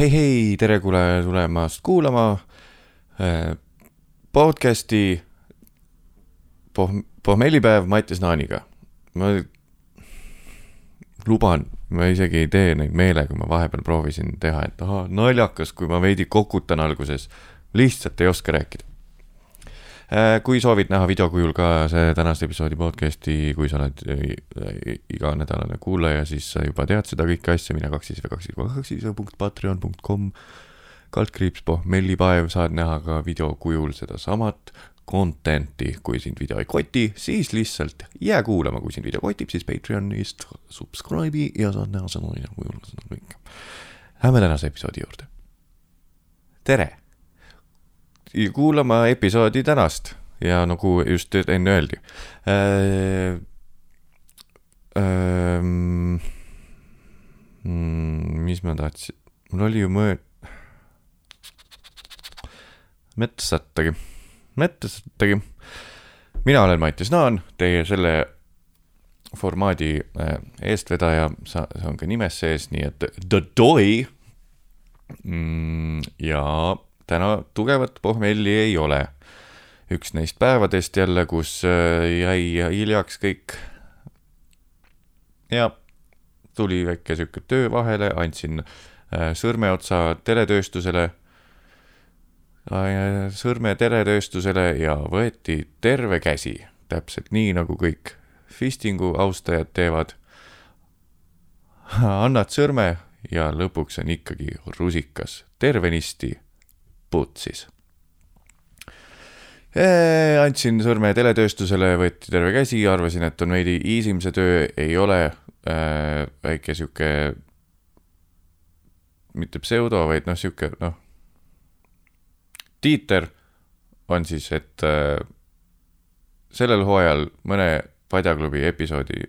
hei, hei, tere kuulaja tulemast kuulama äh, podcast'i poh-, pohmellipäev Mattias Naaniga. ma luban, ma isegi ei tee neid meelega, ma vahepeal proovisin teha, et ahah, naljakas, kui ma veidi kokutan alguses. lihtsalt ei oska rääkida. Äh, kui soovid näha videokujul ka see tänase episoodi podcast'i, kui sa oled äh, iganädalane kuulaja, siis sa juba tead seda kõike asja, mine kaks siis või kaks siis kaks siis punkt patreon punkt kom kaldkriips pohmellipäev, saad näha ka videokujul sedasamat content'i, kui sind video ei koti, siis lihtsalt jää kuulama, kui sind video kotib, siis Patreonist subscribe'i ja saad näha seda videokujul seda kõike. Lähme tänase episoodi juurde. tere kuulama episoodi tänast ja nagu just enne öeldi äh,. Äh, mis ma tahtsin, mul oli ju mõe-, metsatagi, metsatagi. mina olen Mattias Naan, teie selle formaadi äh, eestvedaja, sa, see on ka nimes sees, nii et The Doi mm,. ja täna tugevat pohmelli ei ole. üks neist päevadest jälle, kus äh, jäi hiljaks kõik. ja tuli väike sihuke töö vahele, andsin äh, sõrmeotsa teletööstusele, äh, sõrme teletööstusele ja võeti terve käsi, täpselt nii nagu kõik fistingu austajad teevad. annad sõrme ja lõpuks on ikkagi rusikas tervenisti putsis. andsin sõrme teletööstusele, võeti terve käsi, arvasin, et on veidi easy m see töö, ei ole äh, väike sihuke, mitte pseudo, vaid noh, sihuke noh, tiiter on siis, et äh, sellel hooajal mõne padjaklubi episoodi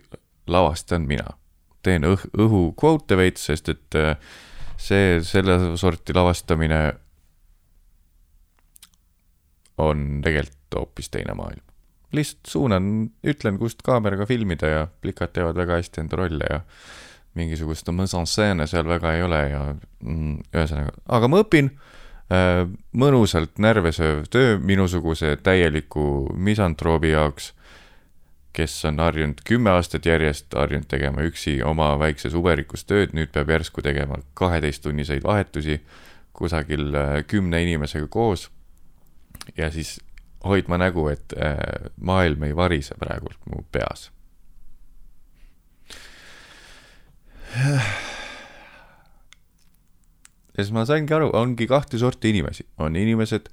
lavastan mina. teen õh-, õhu kvote veits, sest et äh, see, selle sorti lavastamine on tegelikult hoopis teine maailm. lihtsalt suunan, ütlen, kust kaameraga filmida ja plikad teevad väga hästi enda rolle ja mingisugust mise-en-scene'e seal väga ei ole ja mm, ühesõnaga, aga ma õpin äh, mõnusalt närvesööv töö minusuguse täieliku misantroobi jaoks, kes on harjunud kümme aastat järjest harjunud tegema üksi oma väikses uberikus tööd, nüüd peab järsku tegema kaheteisttunniseid vahetusi kusagil äh, kümne inimesega koos ja siis hoidma nägu, et äh, maailm ei varise praegult mu peas. ja siis ma saingi aru, ongi kahte sorti inimesi, on inimesed,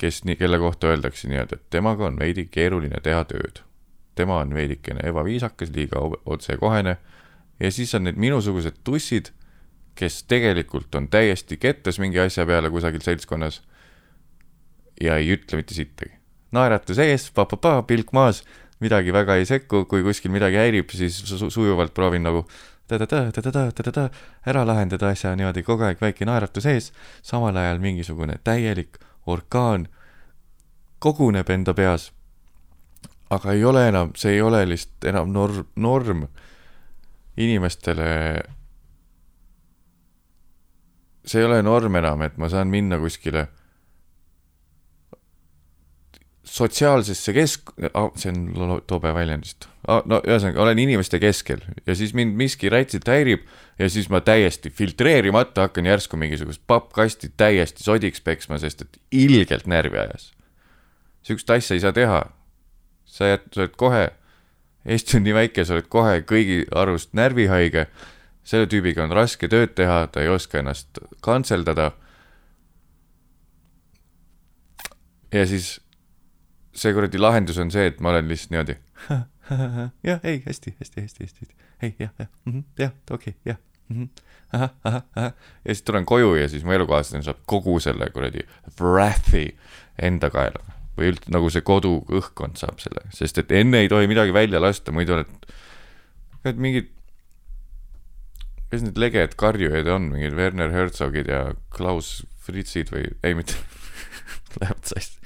kes nii, kelle kohta öeldakse nii-öelda, et temaga on veidi keeruline teha tööd. tema on veidikene ebaviisakas, liiga otsekohene ja siis on need minusugused tussid, kes tegelikult on täiesti kettes mingi asja peale kusagil seltskonnas ja ei ütle mitte sittagi. naeratus ees, pa-pa-pa, pilk maas, midagi väga ei sekku, kui kuskil midagi häirib, siis su sujuvalt proovin nagu ta-ta-ta-ta-ta-ta-ta ära lahendada asja niimoodi kogu aeg väike naeratus ees, samal ajal mingisugune täielik orkaan koguneb enda peas. aga ei ole enam, see ei ole lihtsalt enam norm, norm inimestele. see ei ole norm enam, et ma saan minna kuskile sotsiaalsesse kesk-, see on tobe väljend vist. no ühesõnaga, olen inimeste keskel ja siis mind miski rätselt häirib ja siis ma täiesti filtreerimata hakkan järsku mingisugust pappkasti täiesti sodiks peksma, sest et ilgelt närvi ajas. sihukest asja ei saa teha. sa jääd, sa oled kohe, Eesti on nii väike, sa oled kohe kõigi arust närvihaige. selle tüübiga on raske tööd teha, ta ei oska ennast kantseldada. ja siis see kuradi lahendus on see, et ma olen lihtsalt niimoodi. jah, ei, hästi, hästi, hästi, hästi, ei, jah, jah, mhm, jah, okei jah. Mhm, ahah, ahah, ahah. Ja siis tulen koju ja siis mu elukaaslane saab kogu selle kuradi wrath'i enda kaela. Või üldse nagu see koduõhkkond saab selle, sest et enne ei tohi midagi välja lasta, muidu oled, oled mingid, kes need leged karjujad on, mingid Werner Herzogid ja Klaus Fritzid või, ei mitte lähevad sassi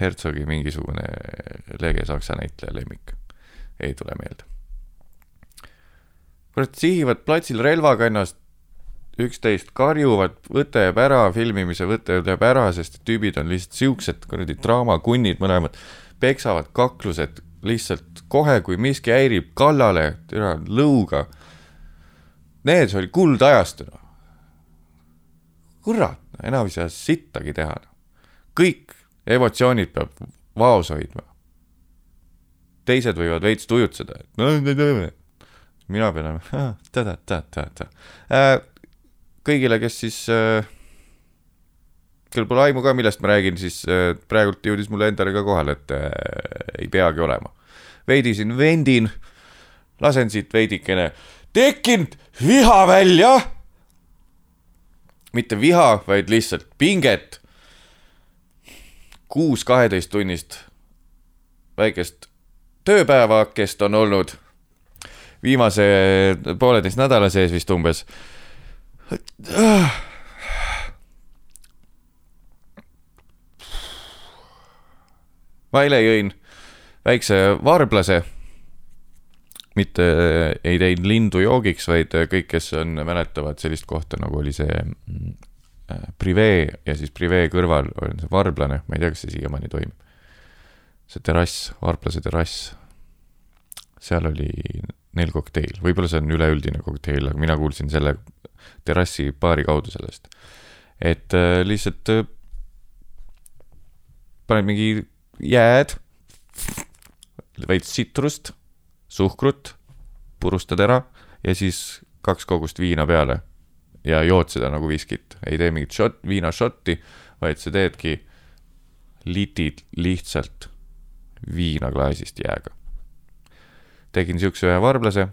Herzogi mingisugune lege saksa näitleja lemmik, ei tule meelde. kurat, sihivad platsil relvaga ennast üksteist karjuvad, võte jääb ära, filmimise võte jääb ära, sest tüübid on lihtsalt siuksed kuradi draamakunnid mõlemad, peksavad kaklused lihtsalt kohe, kui miski häirib, kallale, türa, lõuga. Need, oli kuldajastu, noh. kurat, enam ei saa sittagi teha, noh. kõik emotsioonid peab vaos hoidma. teised võivad veits tujutseda, et mina pean olema ta-ta-ta-ta-ta äh, kõigile, kes siis äh,, kellel pole aimu ka, millest ma räägin, siis äh, praegult jõudis mulle endale ka kohale, et ei peagi olema. veidi siin vendin, lasen siit veidikene tekkinud viha välja. mitte viha, vaid lihtsalt pinget. Kuus kaheteist tunnist väikest tööpäevakest on olnud viimase pooleteist nädala sees vist umbes ma eile jõin väikse varblase. mitte ei teinud lindu joogiks, vaid kõik, kes on, mäletavad sellist kohta, nagu oli see mm, Privee ja siis Privee kõrval on see varblane, ma ei tea, kas see siiamaani toimib. see terrass, varblase terrass. seal oli neil kokteil, võib-olla see on üleüldine kokteil, aga mina kuulsin selle terrassi baari kaudu sellest. et äh, lihtsalt äh, paned mingi jääd, veits sitrust, suhkrut, purustad ära ja siis kaks kogust viina peale ja jood seda nagu viskit, ei tee mingit šot, viinašotti, vaid sa teedki litid lihtsalt viinaklaasist jääga. tegin siukse ühe varblase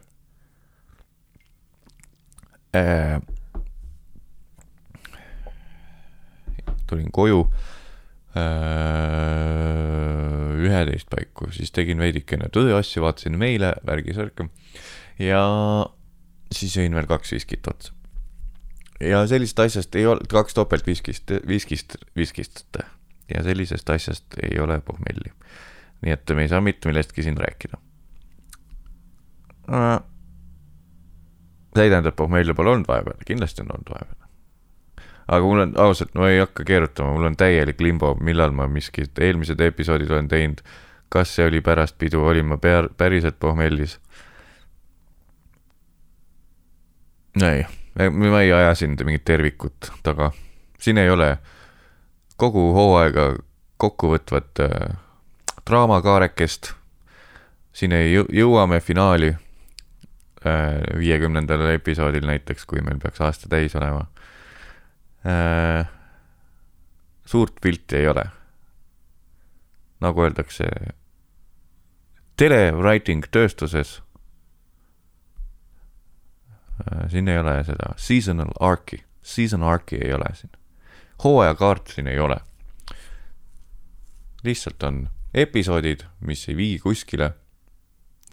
äh,. tulin koju äh, üheteist paiku, siis tegin veidikene tööasju, vaatasin meile, värgi-särki ja siis jõin veel kaks viskit otsa. Ja sellisest asjast ei ole, kaks topeltviskist, viskist, viskist ja sellisest asjast ei ole pohmelli. nii et me ei saa mitte millestki siin rääkida äh, see ei tähenda, et pohmelli pole olnud vahepeal, kindlasti on olnud vahepeal. aga mul on ausalt, ma ei hakka keerutama, mul on täielik limbo, millal ma miskit, eelmised episoodid olen teinud. kas see oli pärast pidu, olin ma pea, päriselt pohmellis? ei, ma ei aja siin mingit tervikut taga, siin ei ole kogu hooaega kokkuvõtvat äh, draamakaarekest. siin ei jõu, jõuame finaali Äh, viiekümnendal episoodil näiteks, kui meil peaks aasta täis olema. Äh, suurt pilti ei ole. nagu öeldakse, telewriting tööstuses. Äh, siin ei ole seda seasonal arc'i, season arc'i ei ole siin. hooajakaart siin ei ole. lihtsalt on episoodid, mis ei vii kuskile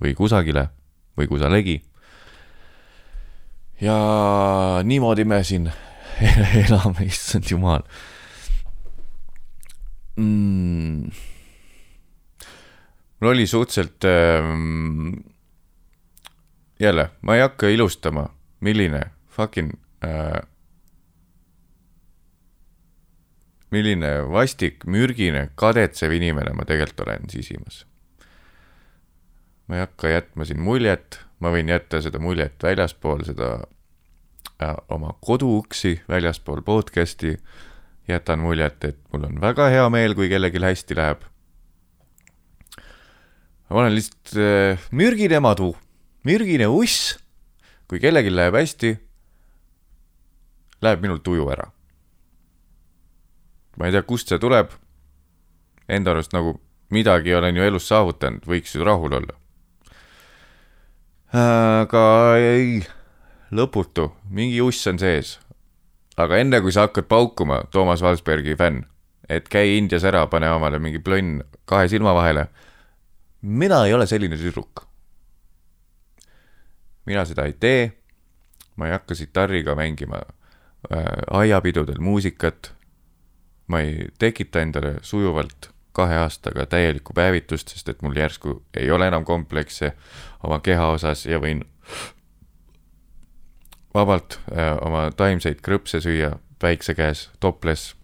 või kusagile või kusalegi. Ja niimoodi me siin elame, issand jumal. Mm.. mul oli suhteliselt ähm,, jälle, ma ei hakka ilustama, milline fucking äh, milline vastik, mürgine, kadetsev inimene ma tegelikult olen sisimas. ma ei hakka jätma siin muljet, ma võin jätta seda muljet väljaspool seda äh, oma koduuksi, väljaspool podcast'i, jätan muljet, et mul on väga hea meel, kui kellelgi hästi läheb. ma olen lihtsalt äh, mürgine madu, mürgine uss. Kui kellelgi läheb hästi, läheb minul tuju ära. ma ei tea, kust see tuleb. Enda arust nagu midagi olen ju elus saavutanud, võiks ju rahul olla aga ei, lõputu, mingi uss on sees. aga enne kui sa hakkad paukuma, Toomas Valsbergi fänn, et käi Indias ära, pane omale mingi plönn kahe silma vahele. mina ei ole selline tüdruk. Mina seda ei tee. ma ei hakka sitarriga mängima äh, aiapidudel muusikat. ma ei tekita endale sujuvalt kahe aastaga täielikku päevitust, sest et mul järsku ei ole enam komplekse oma keha osas ja võin vabalt äh, oma taimseid krõpse süüa päikse käes, toples.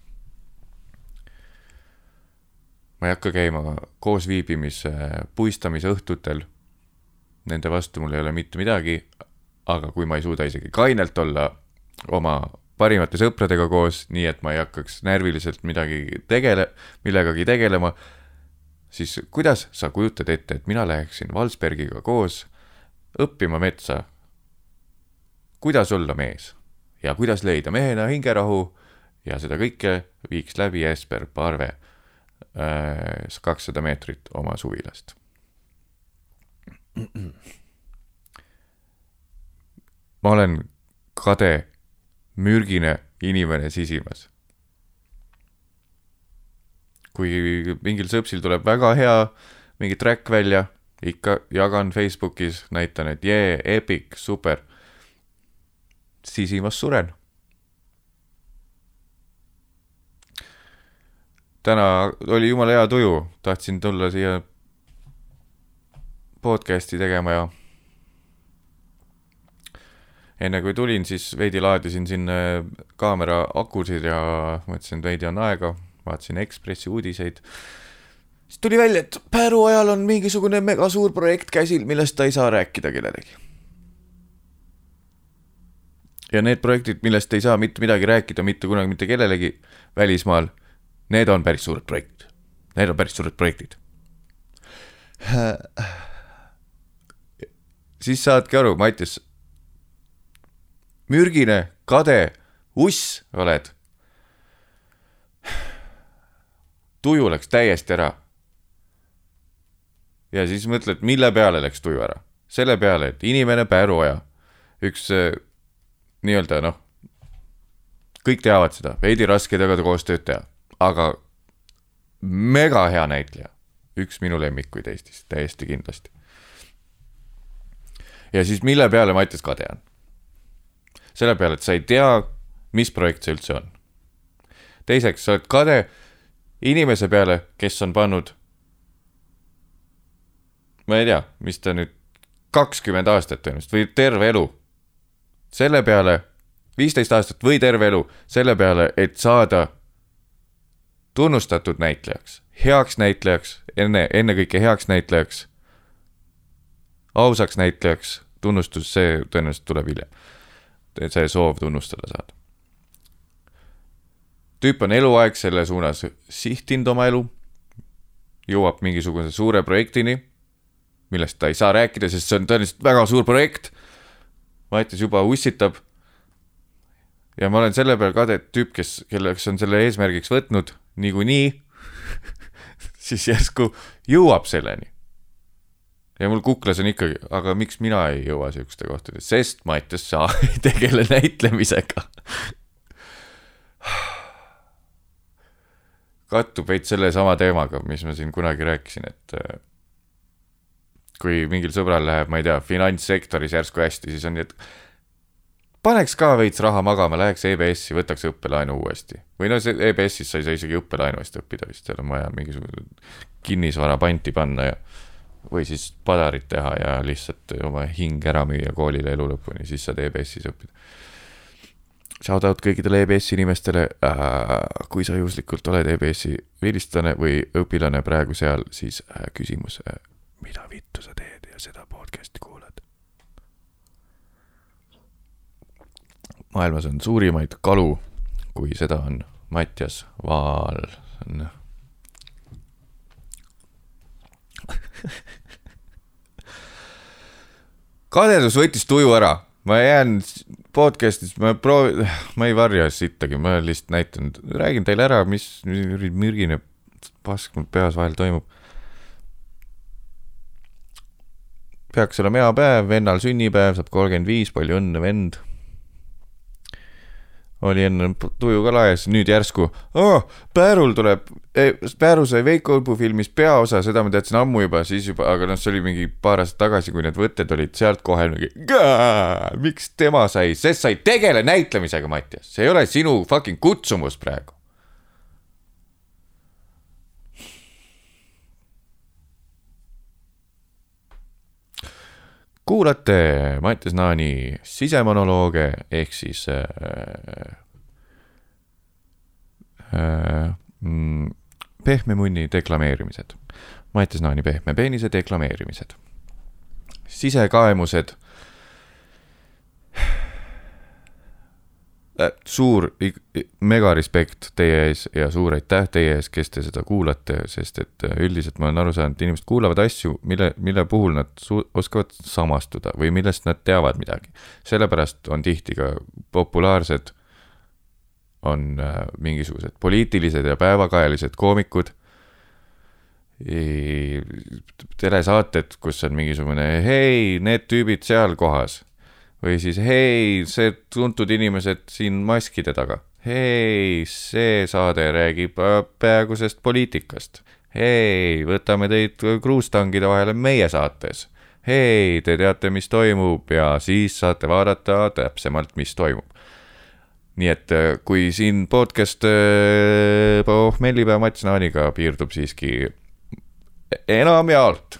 ma ei hakka käima koosviibimise, puistamise õhtutel. Nende vastu mul ei ole mitte midagi. aga kui ma ei suuda isegi kainelt olla oma parimate sõpradega koos, nii et ma ei hakkaks närviliselt midagi tegele-, millegagi tegelema, siis kuidas sa kujutad ette, et mina läheksin Valsbergiga koos õppima metsa kuidas olla mees ja kuidas leida mehena hingerahu ja seda kõike viiks läbi Esper Parve äh, kakssada meetrit oma suvilast. ma olen kade, mürgine inimene sisimas. kui mingil sõpsil tuleb väga hea mingi track välja, ikka jagan Facebookis, näitan, et jee epic, super sisimas suren. täna oli jumala hea tuju, tahtsin tulla siia podcast'i tegema ja enne kui tulin, siis veidi laadisin siin kaamera akusid ja mõtlesin, et veidi on aega, vaatasin Ekspressi uudiseid. siis tuli välja, et Pääru ajal on mingisugune megasuur projekt käsil, millest ta ei saa rääkida kellelegi ja need projektid, millest ei saa mitte midagi rääkida mitte kunagi mitte kellelegi välismaal, need on päris suured projektid. Need on päris suured projektid. Siis saadki aru, Mattias, mürgine, kade, uss oled. tuju läks täiesti ära. ja siis mõtled, mille peale läks tuju ära? selle peale, et inimene Pääruoja, üks nii-öelda noh, kõik teavad seda, veidi raske temaga koostööd teha, aga mega hea näitleja, üks minu lemmikuid Eestis, täiesti kindlasti. Ja siis mille peale Mattias kade on? selle peale, et sa ei tea, mis projekt see üldse on. teiseks, sa oled kade inimese peale, kes on pannud, ma ei tea, mis ta nüüd, kakskümmend aastat tõenäoliselt või terve elu selle peale, viisteist aastat või terve elu, selle peale, et saada tunnustatud näitlejaks, heaks näitlejaks, enne, ennekõike heaks näitlejaks, ausaks näitlejaks, tunnustus, see tõenäoliselt tuleb hiljem. see soov tunnustada saada. tüüp on eluaeg selle suunas sihtinud oma elu, jõuab mingisuguse suure projektini, millest ta ei saa rääkida, sest see on tõenäoliselt väga suur projekt Mattias juba ussitab. ja ma olen selle peal kade tüüp, kes, kelleks on selle eesmärgiks võtnud niikuinii siis järsku jõuab selleni. Ja mul kuklas on ikkagi, aga miks mina ei jõua siukeste kohtadeni, sest Mattias, sa ei tegele näitlemisega kattub veits sellesama teemaga, mis ma siin kunagi rääkisin, et kui mingil sõbral läheb, ma ei tea, finantssektoris järsku hästi, siis on nii, et paneks ka veits raha magama, läheks EBS-i, võtaks õppelaenu uuesti. või no see EBS-is sa ei saa isegi õppelaenu eest õppida vist, seal on vaja mingisugune kinnisvara panti panna ja või siis padarit teha ja lihtsalt oma hing ära müüa koolile elu lõpuni, siis saad EBS-is õppida. Shout out kõikidele EBS-i inimestele äh,, kui sa juhuslikult oled EBS-i vilistlane või õpilane praegu seal, siis äh, küsimus äh, mida vittu sa teed ja seda podcast'i kuulad. maailmas on suurimaid kalu, kui seda on Mattias Vaal. kadedus võttis tuju ära, ma jään podcast'is, ma proovin, ma ei varja sittagi, ma lihtsalt näitan, räägin teile ära, mis mürgine pask mul peas vahel toimub. Peaks olema hea päev, vennal sünnipäev, saab kolmkümmend viis, palju õnne, vend. Oli enne tuju ka laes, nüüd järsku oh,, Päärul tuleb eh,, Pääru sai Veiko Õbu filmis peaosa, seda ma teadsin ammu juba, siis juba, aga noh, see oli mingi paar aastat tagasi, kui need võtted olid sealt kohe mingi. miks tema sai, sest sa ei tegele näitlemisega, Mattias, see ei ole sinu fucking kutsumus praegu. Kuulate Mattias Naani sisemonolooge ehk siis äh, äh, mm, pehme munni deklameerimised. Mattias Naani pehme peenise deklameerimised. sisekaemused suur, mega respekt teie ees ja suur aitäh teie ees, kes te seda kuulate, sest et äh, üldiselt ma olen aru saanud, inimesed kuulavad asju, mille, mille puhul nad su-, oskavad samastuda või millest nad teavad midagi. sellepärast on tihti ka populaarsed, on äh, mingisugused poliitilised ja päevakajalised koomikud, telesaated, kus on mingisugune hei, need tüübid seal kohas või siis hei, see tuntud inimesed siin maskide taga. hei, see saade räägib äh, peagusest poliitikast. hei, võtame teid kruustangide vahele meie saates. hei, te teate, mis toimub ja siis saate vaadata täpsemalt, mis toimub. nii et äh, kui siin podcast äh, pohmellipäev Mats Naaniga piirdub siiski enamjaolt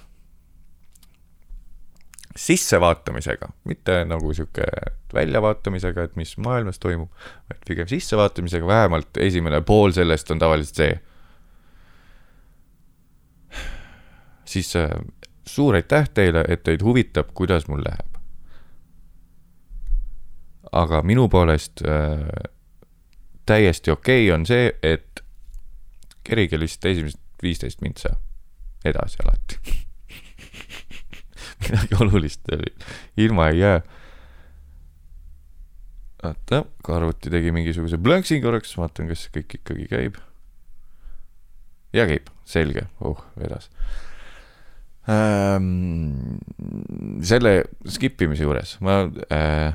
sissevaatamisega, mitte nagu sihuke väljavaatamisega, et mis maailmas toimub, vaid pigem sissevaatamisega, vähemalt esimene pool sellest on tavaliselt see. siis äh, suur aitäh teile, et teid huvitab, kuidas mul läheb. aga minu poolest äh, täiesti okei okay on see, et kerige lihtsalt esimesed viisteist mintsa edasi alati midagi olulist ilma ei jää. oota, arvuti tegi mingisuguse plõnksin korraks, vaatan, kas kõik ikkagi käib. ja käib, selge, oh, vedas ähm,. selle skip imise juures ma äh,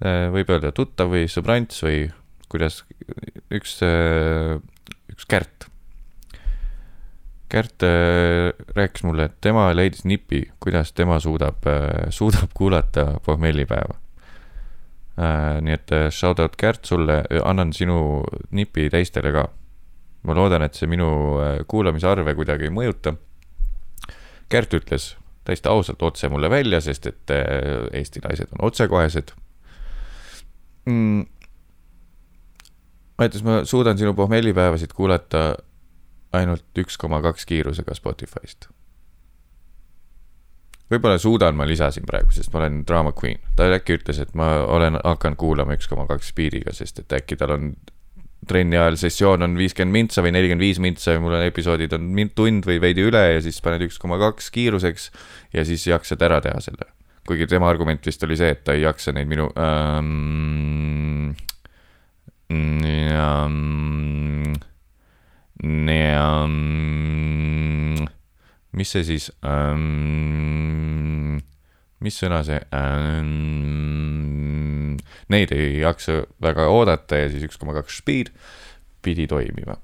äh, võib öelda tuttav või sõbrants või kuidas üks äh,, üks Kärt Kärt äh, rääkis mulle, et tema leidis nipi, kuidas tema suudab, äh, suudab kuulata pohmellipäeva. Äh, nii et shout out Kärt sulle, annan sinu nipi teistele ka. ma loodan, et see minu kuulamisarve kuidagi ei mõjuta. Kärt ütles täiesti ausalt otse mulle välja, sest et Eesti naised on otsekohesed mm.. ma ütlesin, ma suudan sinu pohmellipäevasid kuulata ainult üks koma kaks kiirusega Spotify'st. võib-olla suudan, ma lisasin praegu, sest ma olen drama queen. ta äkki ütles, et ma olen hakanud kuulama üks koma kaks speed'iga, sest et äkki tal on trenni ajal sessioon on viiskümmend mintsa või nelikümmend viis mintsa ja mul on episoodid on tund või veidi üle ja siis paned üks koma kaks kiiruseks ja siis jaksad ära teha selle. kuigi tema argument vist oli see, et ta ei jaksa neid minu ähm, ähm, Um, mis see siis um,, mis sõna see um,, neid ei jaksa väga oodata ja siis üks koma kaks speed pidi toimima.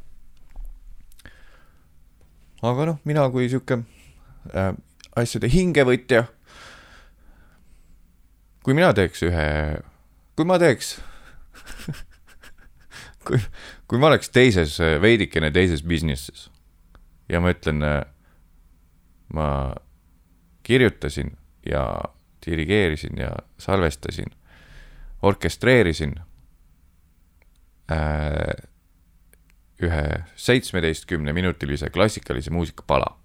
aga noh, mina kui sihuke äh, asjade hingevõtja, kui mina teeks ühe, kui ma teeks kui, kui ma oleks teises, veidikene teises business'is ja ma ütlen, ma kirjutasin ja dirigeerisin ja salvestasin, orkestreerisin äh, ühe seitsmeteistkümne minutilise klassikalise muusika pala.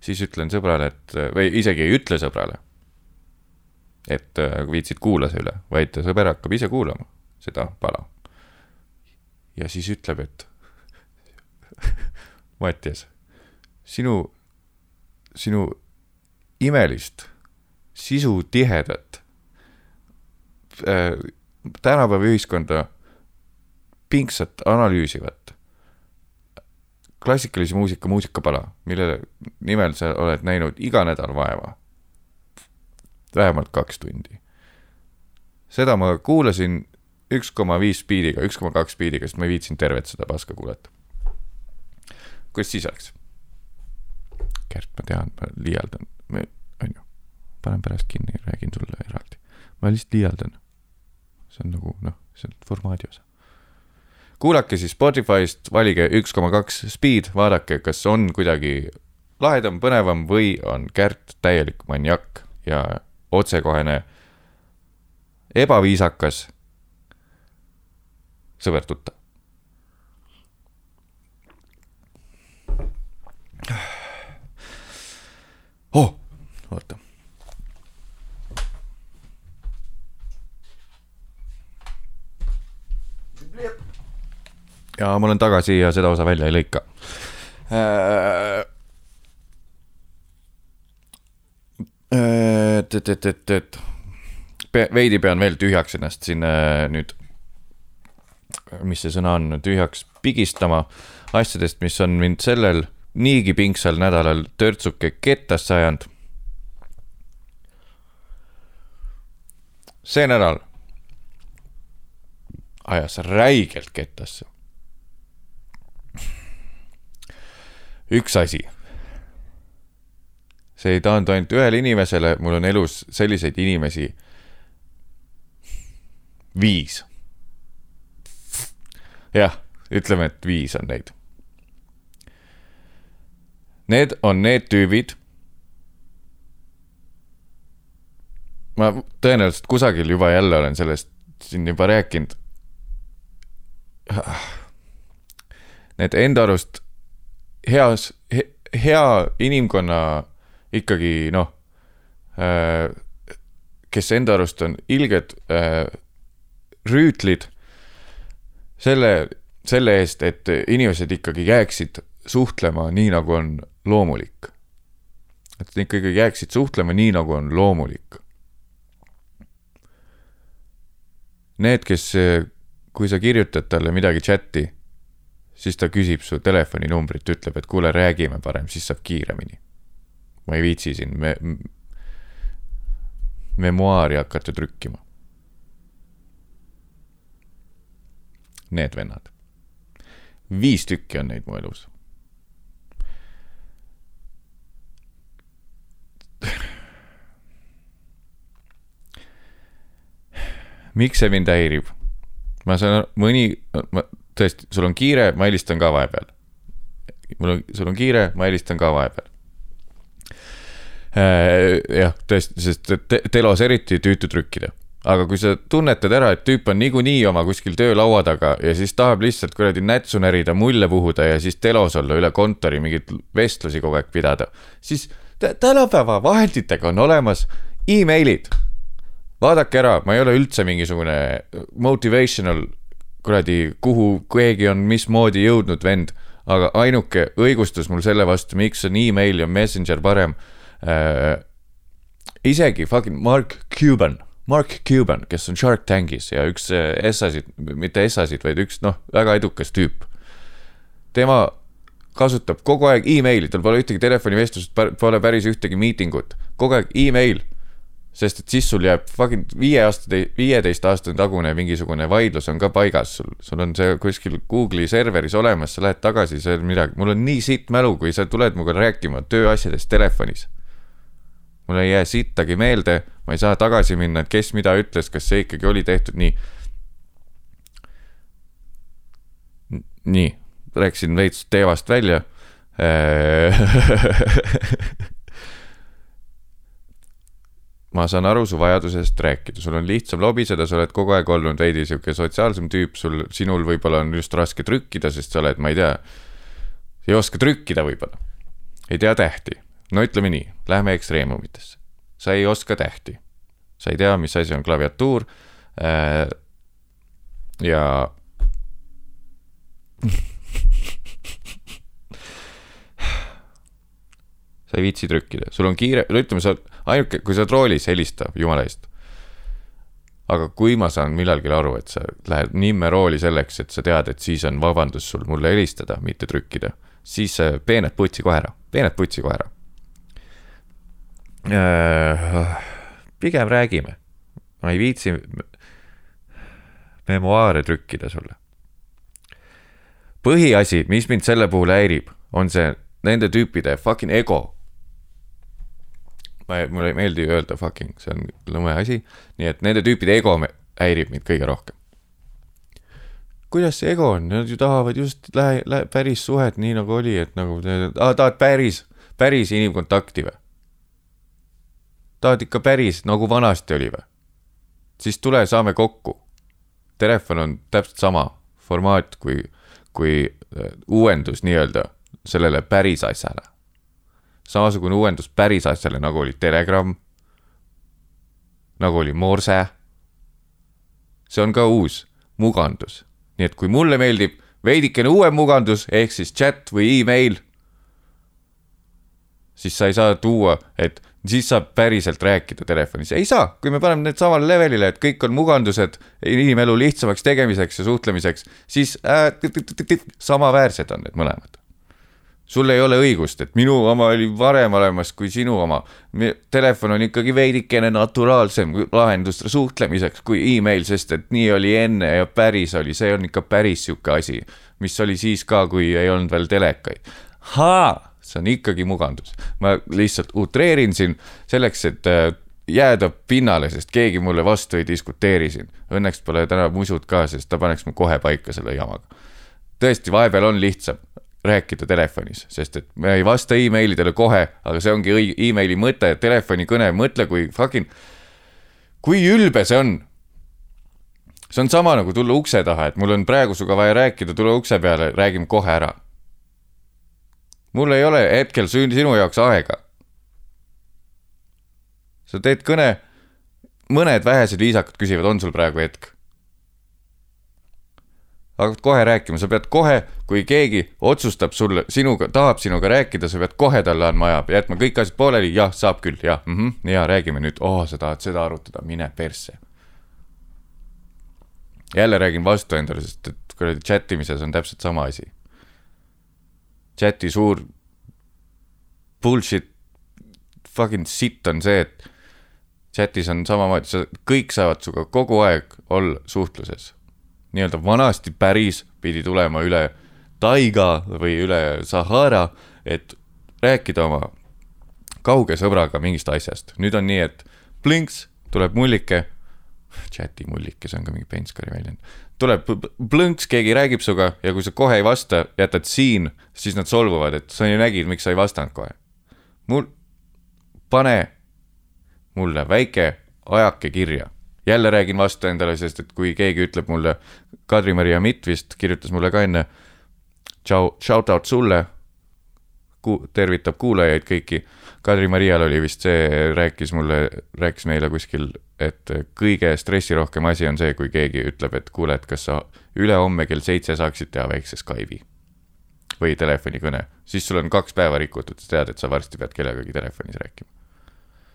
siis ütlen sõbrale, et või isegi ei ütle sõbrale et äh, viitsid kuula see üle, vaid sõber hakkab ise kuulama seda pala. ja siis ütleb, et Mattias, sinu, sinu imelist sisutihedat äh, tänapäeva ühiskonda pingsat analüüsivat klassikalise muusika muusikapala, mille nimel sa oled näinud iga nädal vaeva vähemalt kaks tundi. seda ma kuulasin üks koma viis spiidiga, üks koma kaks spiidiga, sest ma ei viitsinud tervet seda paska kuulata. kuidas siis oleks? Gert, ma tean, ma liialdan, on ju, panen pärast kinni räägin sulle eraldi. ma lihtsalt liialdan. see on nagu noh, see on formaadi osa. kuulake siis Spotify'st, valige üks koma kaks speed, vaadake, kas on kuidagi lahedam, põnevam või on Kärt täielik maniak ja otsekohene, ebaviisakas sõber-tuttav. oh, oota ja ma olen tagasi ja seda osa välja ei lõika äh,. et, et, et, et veidi pean veel tühjaks ennast siin äh, nüüd, mis see sõna on, tühjaks pigistama asjadest, mis on mind sellel niigi pingsal nädalal törtsuke kettasse ajanud. see nädal ajas räigelt kettasse üks asi. see ei taandu ainult ühele inimesele, mul on elus selliseid inimesi viis. Jah, ütleme, et viis on neid. Need on need tüübid. ma tõenäoliselt kusagil juba jälle olen sellest siin juba rääkinud. Need enda arust heas he,, hea inimkonna ikkagi noh, äh, kes enda arust on ilged äh, rüütlid selle, selle eest, et inimesed ikkagi jääksid suhtlema nii, nagu on loomulik. et nad ikkagi jääksid suhtlema nii, nagu on loomulik. Need, kes, kui sa kirjutad talle midagi chati siis ta küsib su telefoninumbrit, ütleb, et kuule, räägime parem, siis saab kiiremini. ma ei viitsi siin me, memuaari hakata trükkima. Need vennad. viis tükki on neid mu elus. miks see mind häirib? ma saan, mõni, ma tõesti, sul on kiire, ma helistan ka vahepeal. mul on, sul on kiire, ma helistan ka vahepeal. Äh, jah, tõesti, sest te telos eriti tüütu trükkida aga kui sa tunnetad ära, et tüüp on niikuinii oma kuskil töölaua taga ja siis tahab lihtsalt kuradi nätsu närida, mulle puhuda ja siis telos olla üle kontori mingeid vestlusi kogu aeg pidada, siis tänapäeva vahenditega on olemas emailid. vaadake ära, ma ei ole üldse mingisugune motivational kuradi, kuhu keegi on mismoodi jõudnud vend, aga ainuke õigustus mul selle vastu, miks on email ja messenger parem äh,. isegi fucking Mark Cuban, Mark Cuban, kes on Shark Tankis ja üks äh, mitte S-asid, vaid üks noh, väga edukas tüüp. tema kasutab kogu aeg emaili, tal pole ühtegi telefonivestlust, pole päris ühtegi miitingut, kogu aeg email sest et siis sul jääb fucking viie aasta, viieteist aastane tagune mingisugune vaidlus on ka paigas, sul, sul on see kuskil Google'i serveris olemas, sa lähed tagasi, on midagi, mul on nii sitt mälu, kui sa tuled minuga rääkima tööasjadest telefonis. Mul ei jää sittagi meelde, ma ei saa tagasi minna, et kes mida ütles, kas see ikkagi oli tehtud nii. nii, rääkisin veits teemast välja ma saan aru su vajadusest rääkida, sul on lihtsam lobiseda, sa oled kogu aeg olnud veidi sihuke sotsiaalsem tüüp, sul, sinul võib-olla on just raske trükkida, sest sa oled, ma ei tea, ei oska trükkida võib-olla. ei tea tähti. No ütleme nii, lähme ekstreemumitesse. sa ei oska tähti. sa ei tea, mis asi on klaviatuur äh,. ja sa ei viitsi trükkida, sul on kiire, no ütleme, sa ainuke, kui sa oled roolis, helista, jumala eest. aga kui ma saan millalgi aru, et sa lähed nimme rooli selleks, et sa tead, et siis on vabandus sul mulle helistada, mitte trükkida, siis peened putsi kohe ära, peened putsi kohe ära. Äh, pigem räägime, ma ei viitsi memuaare trükkida sulle. põhiasi, mis mind selle puhul häirib, on see nende tüüpide fucking ego ma, mulle ei meeldi öelda fucking, see on lõme asi. nii et nende tüüpide ego häirib mind kõige rohkem. kuidas see ego on, nad ju tahavad just lähe, lähe, päris suhet, nii nagu oli, et nagu ah, tahad päris, päris inimkontakti või? Tahad ikka päris, nagu vanasti oli või? siis tule, saame kokku. Telefon on täpselt sama formaat kui, kui äh, uuendus nii-öelda sellele päris asjale. samasugune uuendus päris asjale, nagu oli Telegram, nagu oli Morse. see on ka uus mugandus nii et kui mulle meeldib veidikene uuem mugandus ehk siis chat või email, siis sa ei saa tuua, et siis saab päriselt rääkida telefonis, ei saa, kui me paneme need samale levelile, et kõik on mugandused inimelu lihtsamaks tegemiseks ja suhtlemiseks, siis äh, samaväärsed on need mõlemad sul ei ole õigust, et minu oma oli varem olemas kui sinu oma. Telefon on ikkagi veidikene naturaalsem lahendus suhtlemiseks kui email, sest et nii oli enne ja päris oli, see on ikka päris sihuke asi, mis oli siis ka, kui ei olnud veel telekaid. See on ikkagi mugandus, ma lihtsalt utreerin siin selleks, et äh, jääda pinnale, sest keegi mulle vastu ei diskuteeri siin. Õnneks pole täna musud ka, sest ta paneks mu kohe paika selle jamaga. tõesti, vahepeal on lihtsam rääkida telefonis, sest et me ei vasta emailidele kohe, aga see ongi emaili mõte, telefonikõne, mõtle, kui fucking, kui ülbe see on. see on sama nagu tulla ukse taha, et mul on praegu sinuga vaja rääkida, tule ukse peale, räägime kohe ära. Mul ei ole hetkel sinu jaoks aega. sa teed kõne, mõned vähesed viisakad küsivad, on sul praegu hetk hakkad kohe rääkima, sa pead kohe, kui keegi otsustab sulle, sinuga, tahab sinuga rääkida, sa pead kohe talle andma aja, jätma kõik asjad pooleli, jah, saab küll, jah mm, -hmm, ja räägime nüüd, oo oh,, sa tahad seda arutada, mine persse. jälle räägin vastu endale, sest et kuradi chat imises on täpselt sama asi. Chati suur bullshit, fucking sitt on see, et chatis on samamoodi, sa, kõik saavad sinuga kogu aeg olla suhtluses nii-öelda vanasti päris pidi tulema üle taiga või üle Sahara, et rääkida oma kauge sõbraga mingist asjast. nüüd on nii, et plinks, tuleb mullike, chati mullike, see on ka mingi Penskari väljend, tuleb plõnks, keegi räägib sinuga ja kui sa kohe ei vasta, jätad siin, siis nad solvuvad, et sa ju nägid, miks sa ei vastanud kohe. mul, pane mulle väike ajake kirja jälle räägin vastu endale, sest et kui keegi ütleb mulle, Kadri-Maria Mitt vist kirjutas mulle ka enne, tšau, shout out sulle, tervitab kuulajaid kõiki, Kadri-Marial oli vist see, rääkis mulle, rääkis meile kuskil, et kõige stressirohkem asi on see, kui keegi ütleb, et kuule, et kas sa ülehomme kell seitse saaksid teha väikse Skype'i või telefonikõne, siis sul on kaks päeva rikutud, sa tead, et sa varsti pead kellegagi telefonis rääkima.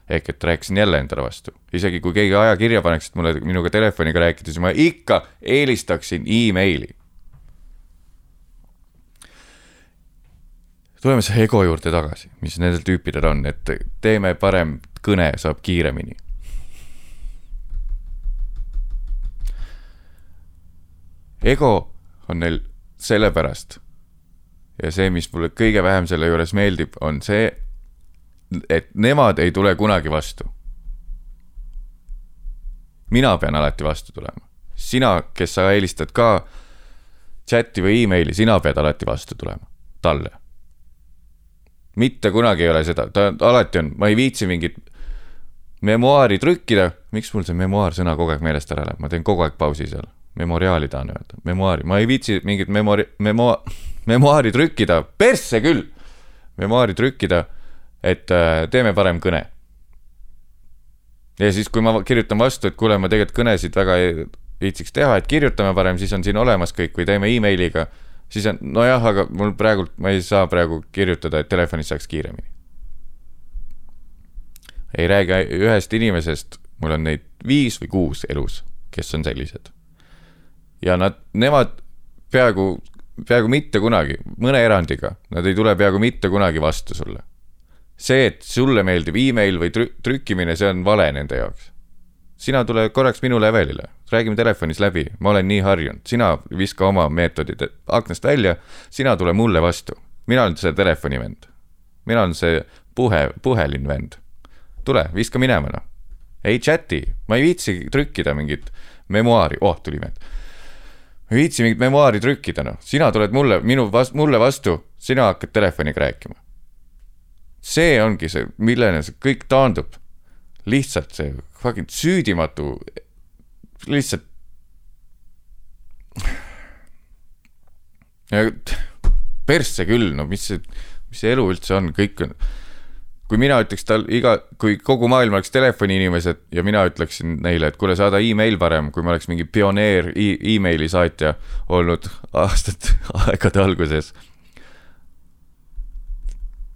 Ehk et rääkisin jälle endale vastu, isegi kui keegi ajakirja paneks, et mulle minuga telefoniga rääkida, siis ma ikka eelistaksin emaili. Tuleme siis ego juurde tagasi, mis nendel tüüpidel on, et teeme parem kõne, saab kiiremini. ego on neil sellepärast ja see, mis mulle kõige vähem selle juures meeldib, on see, et nemad ei tule kunagi vastu. mina pean alati vastu tulema. sina, kes sa eelistad ka chati või emaili, sina pead alati vastu tulema talle. Mitte kunagi ei ole seda, ta alati on, ma ei viitsi mingit memuaari trükkida, miks mul see memuaar sõna kogu aeg meelest ära läheb, ma teen kogu aeg pausi seal. Memoriaali tahan öelda, memuaari, ma ei viitsi mingit memori-, memo-, memuaari trükkida, persse küll. memuaari trükkida et äh, teeme parem kõne. ja siis, kui ma kirjutan vastu, et kuule, ma tegelikult kõnesid väga ei viitsiks teha, et kirjutame parem, siis on siin olemas kõik. Või teeme emailiga, siis on, nojah, aga mul praegult, ma ei saa praegu kirjutada, et telefonis saaks kiiremini. ei räägi ühest inimesest, mul on neid viis või kuus elus, kes on sellised. ja nad, nemad peaaegu, peaaegu mitte kunagi, mõne erandiga, nad ei tule peaaegu mitte kunagi vastu sulle see, et sulle meeldib email või trü trükkimine, see on vale nende jaoks. Sina tule korraks minu levelile, räägime telefonis läbi, ma olen nii harjunud, sina viska oma meetodid aknast välja, sina tule mulle vastu. mina olen see telefonivend. mina olen see puhe, puhelin vend. tule, viska minema noh. ei chati, ma ei viitsi trükkida mingit memuaari, oh tuli meelde ei viitsi mingit memuaari trükkida, noh, sina tuled mulle, minu vas-, mulle vastu, sina hakkad telefoniga rääkima. see ongi see, milleni see kõik taandub. lihtsalt see fucking süüdimatu, lihtsalt. persse küll, no mis see, mis see elu üldse on, kõik on kui mina ütleks tal iga, kui kogu maailm oleks telefoniinimesed ja mina ütleksin neile, et kuule, saada email parem, kui ma oleks mingi pioneer e emaili saatja olnud aastate, aegade alguses.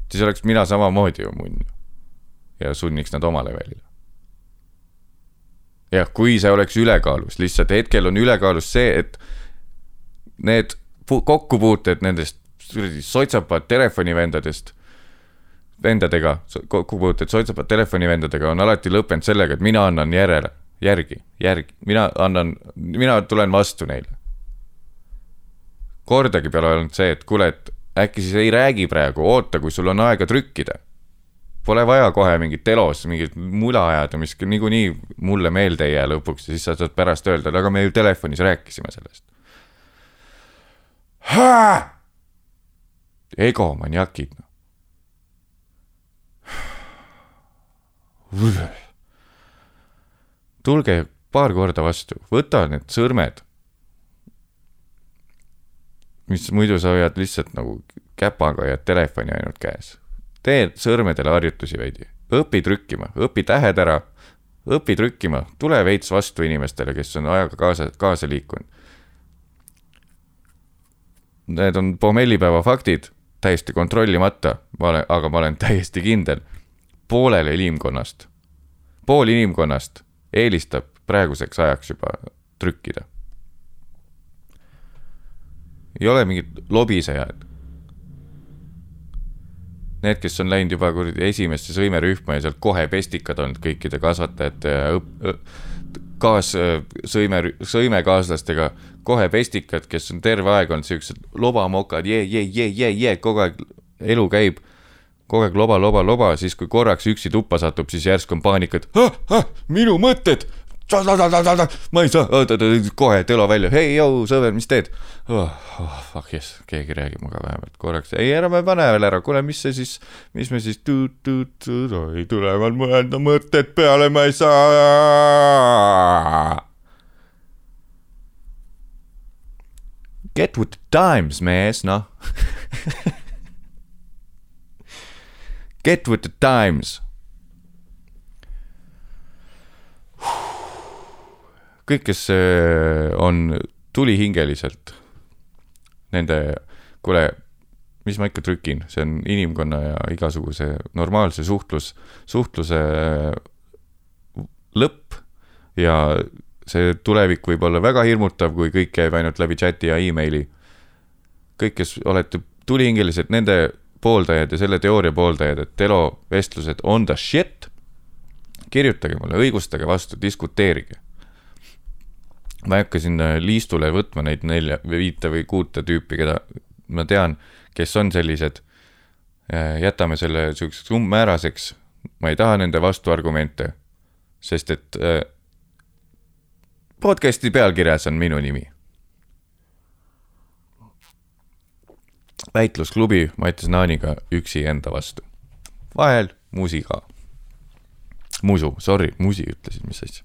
siis oleks mina samamoodi ju munn. ja sunniks nad oma levelile. Jah, kui see oleks ülekaalus, lihtsalt hetkel on ülekaalus see, et need kokkupuuted nendest soitsapad telefonivendadest vendadega, kokkupuuted soitsapad telefonivendadega on alati lõppenud sellega, et mina annan järele, järgi, järgi, mina annan, mina tulen vastu neile. kordagi peale olnud see, et kuule, et äkki siis ei räägi praegu, oota, kui sul on aega trükkida. Pole vaja kohe mingit telos mingit mula ajada, mis niikuinii mulle meelde ei jää lõpuks ja siis sa saad pärast öelda, aga me ju telefonis rääkisime sellest. egomaniakid noh. tulge paar korda vastu, võta need sõrmed, mis muidu sa hoiad lihtsalt nagu käpaga ja telefoni ainult käes. Tee sõrmedele harjutusi veidi, õpi trükkima, õpi tähed ära, õpi trükkima, tule veits vastu inimestele, kes on ajaga kaasa, kaasa liikunud. Need on pommellipäeva faktid, täiesti kontrollimata, ma olen, aga ma olen täiesti kindel poolele inimkonnast, pool inimkonnast eelistab praeguseks ajaks juba trükkida. ei ole mingid lobisejad. Need, kes on läinud juba kuradi esimesse sõimerühma ja sealt kohe pestikad olnud kõikide kasvatajate ja õp-, kaas, sõime, sõimekaaslastega kohe pestikad, kes on terve aeg olnud siuksed lobamokad, jee, jee, jee, jee, jee, kogu aeg elu käib kogu aeg loba, loba, loba, siis kui korraks üksi tuppa satub, siis järsku on paanika, et ah, minu mõtted. Ma ei saa, kohe telo välja, hei, jõu, sõber, mis teed oh,? Oh, fuck yes, keegi räägib minuga vähemalt korraks, ei, ära me pane veel ära, kuule, mis see siis, mis me siis, oi, tulevad mõelda mõtted peale, ma ei saa. Get with the times, mees, noh Get with the times. Kõik, kes äh, on tulihingeliselt nende, kuule, mis ma ikka trükin, see on inimkonna ja igasuguse normaalse suhtlus, suhtluse äh, lõpp ja see tulevik võib olla väga hirmutav, kui kõik käib ainult läbi chati ja emaili. kõik, kes olete tulihingelised, nende pooldajad ja selle teooria pooldajad, et Telo vestlused on the shit. kirjutage mulle, õigustage vastu, diskuteerige. Ma ei hakka sinna liistule võtma neid nelja või viite või kuute tüüpi, keda ma tean, kes on sellised. Äh, jätame selle siukseks umbmääraseks. ma ei taha nende vastuargumente, sest et äh, podcast'i pealkirjas on minu nimi väitlusklubi Mattias Naaniga üksi enda vastu. vahel musi ka. musu, sorry, musi ütlesin, mis asja.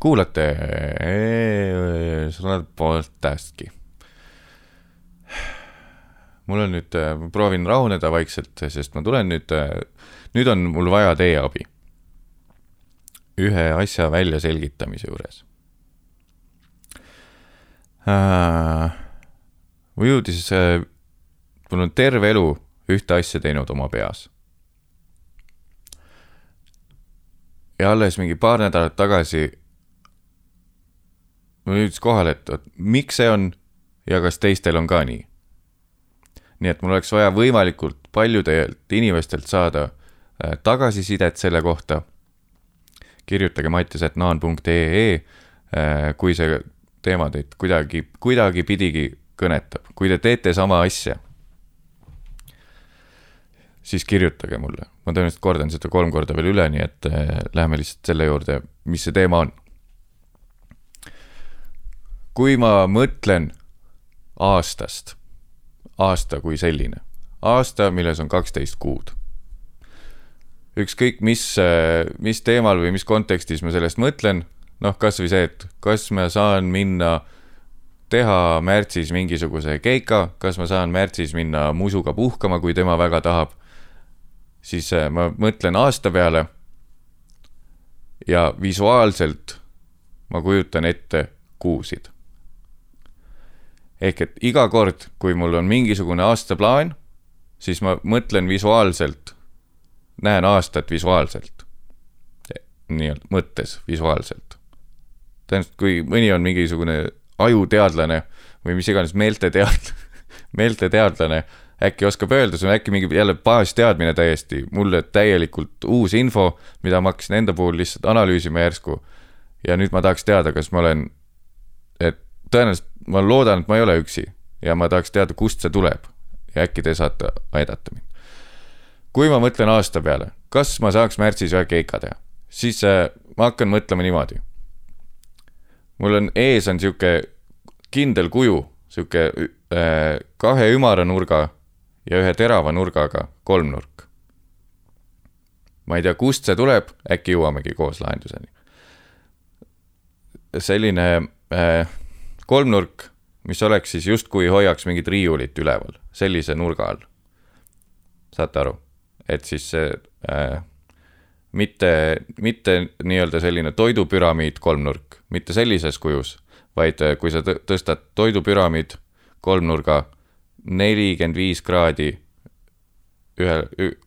Kuulate sõnad podcast'i. mul on nüüd, ma proovin rahuneda vaikselt, sest ma tulen nüüd, nüüd on mul vaja teie abi ühe asja väljaselgitamise juures äh,. mul jõudis äh,, mul on terve elu ühte asja teinud oma peas. ja alles mingi paar nädalat tagasi mul jõudis kohale, et oot, miks see on ja kas teistel on ka nii. nii et mul oleks vaja võimalikult paljudelt inimestelt saada äh, tagasisidet selle kohta kirjutage mattias.naan.ee, äh, kui see teema teid kuidagi, kuidagipidigi kõnetab, kui te teete sama asja. Siis kirjutage mulle. ma tõenäoliselt kordan seda kolm korda veel üle, nii et äh, läheme lihtsalt selle juurde, mis see teema on. kui ma mõtlen aastast, aasta kui selline, aasta, milles on kaksteist kuud. ükskõik, mis, äh, mis teemal või mis kontekstis ma sellest mõtlen, noh, kasvõi see, et kas ma saan minna teha märtsis mingisuguse keika, kas ma saan märtsis minna musuga puhkama, kui tema väga tahab siis äh, ma mõtlen aasta peale ja visuaalselt ma kujutan ette kuusid. ehk et iga kord, kui mul on mingisugune aastaplaan, siis ma mõtlen visuaalselt, näen aastat visuaalselt. nii-öelda mõttes visuaalselt. tõenäoliselt, kui mõni on mingisugune ajuteadlane või mis iganes meelteteadlane meelteteadlane äkki oskab öelda, see on äkki mingi jälle baasteadmine täiesti, mulle täielikult uus info, mida ma hakkasin enda puhul lihtsalt analüüsima järsku. ja nüüd ma tahaks teada, kas ma olen, et tõenäoliselt ma loodan, et ma ei ole üksi ja ma tahaks teada, kust see tuleb ja äkki te saate aidata mind. kui ma mõtlen aasta peale, kas ma saaks märtsis ühe keika teha, siis äh, ma hakkan mõtlema niimoodi. mul on ees on sihuke kindel kuju, sihuke äh, kahe ümara nurga ja ühe terava nurgaga kolmnurk. ma ei tea, kust see tuleb, äkki jõuamegi koos lahenduseni. selline äh, kolmnurk, mis oleks siis justkui hoiaks mingit riiulit üleval, sellise nurga all. saate aru, et siis see äh, mitte, mitte nii-öelda selline toidupüramiid kolmnurk, mitte sellises kujus, vaid äh, kui sa tõstad toidupüramiid kolmnurga nelikümmend viis kraadi ühe,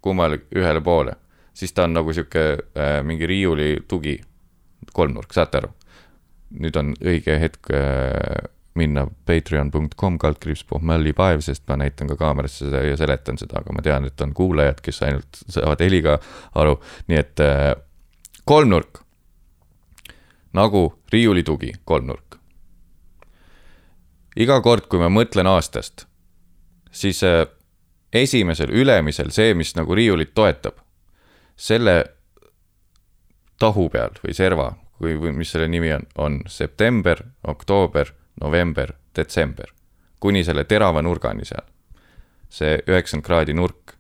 kummale, ühele poole, siis ta on nagu sihuke äh, mingi riiuli tugi, kolmnurk, saate aru? nüüd on õige hetk äh, minna patreon.com kaldkriips pohmällipaev, sest ma näitan ka kaamerasse seda ja seletan seda, aga ma tean, et on kuulajad, kes ainult saavad heliga aru, nii et äh, kolmnurk. nagu riiulitugi, kolmnurk. iga kord, kui ma mõtlen aastast siis äh, esimesel, ülemisel, see, mis nagu riiulit toetab, selle tahu peal või serva või, või mis selle nimi on, on september, oktoober, november, detsember. kuni selle terava nurgani seal. see üheksakümmend kraadi nurk.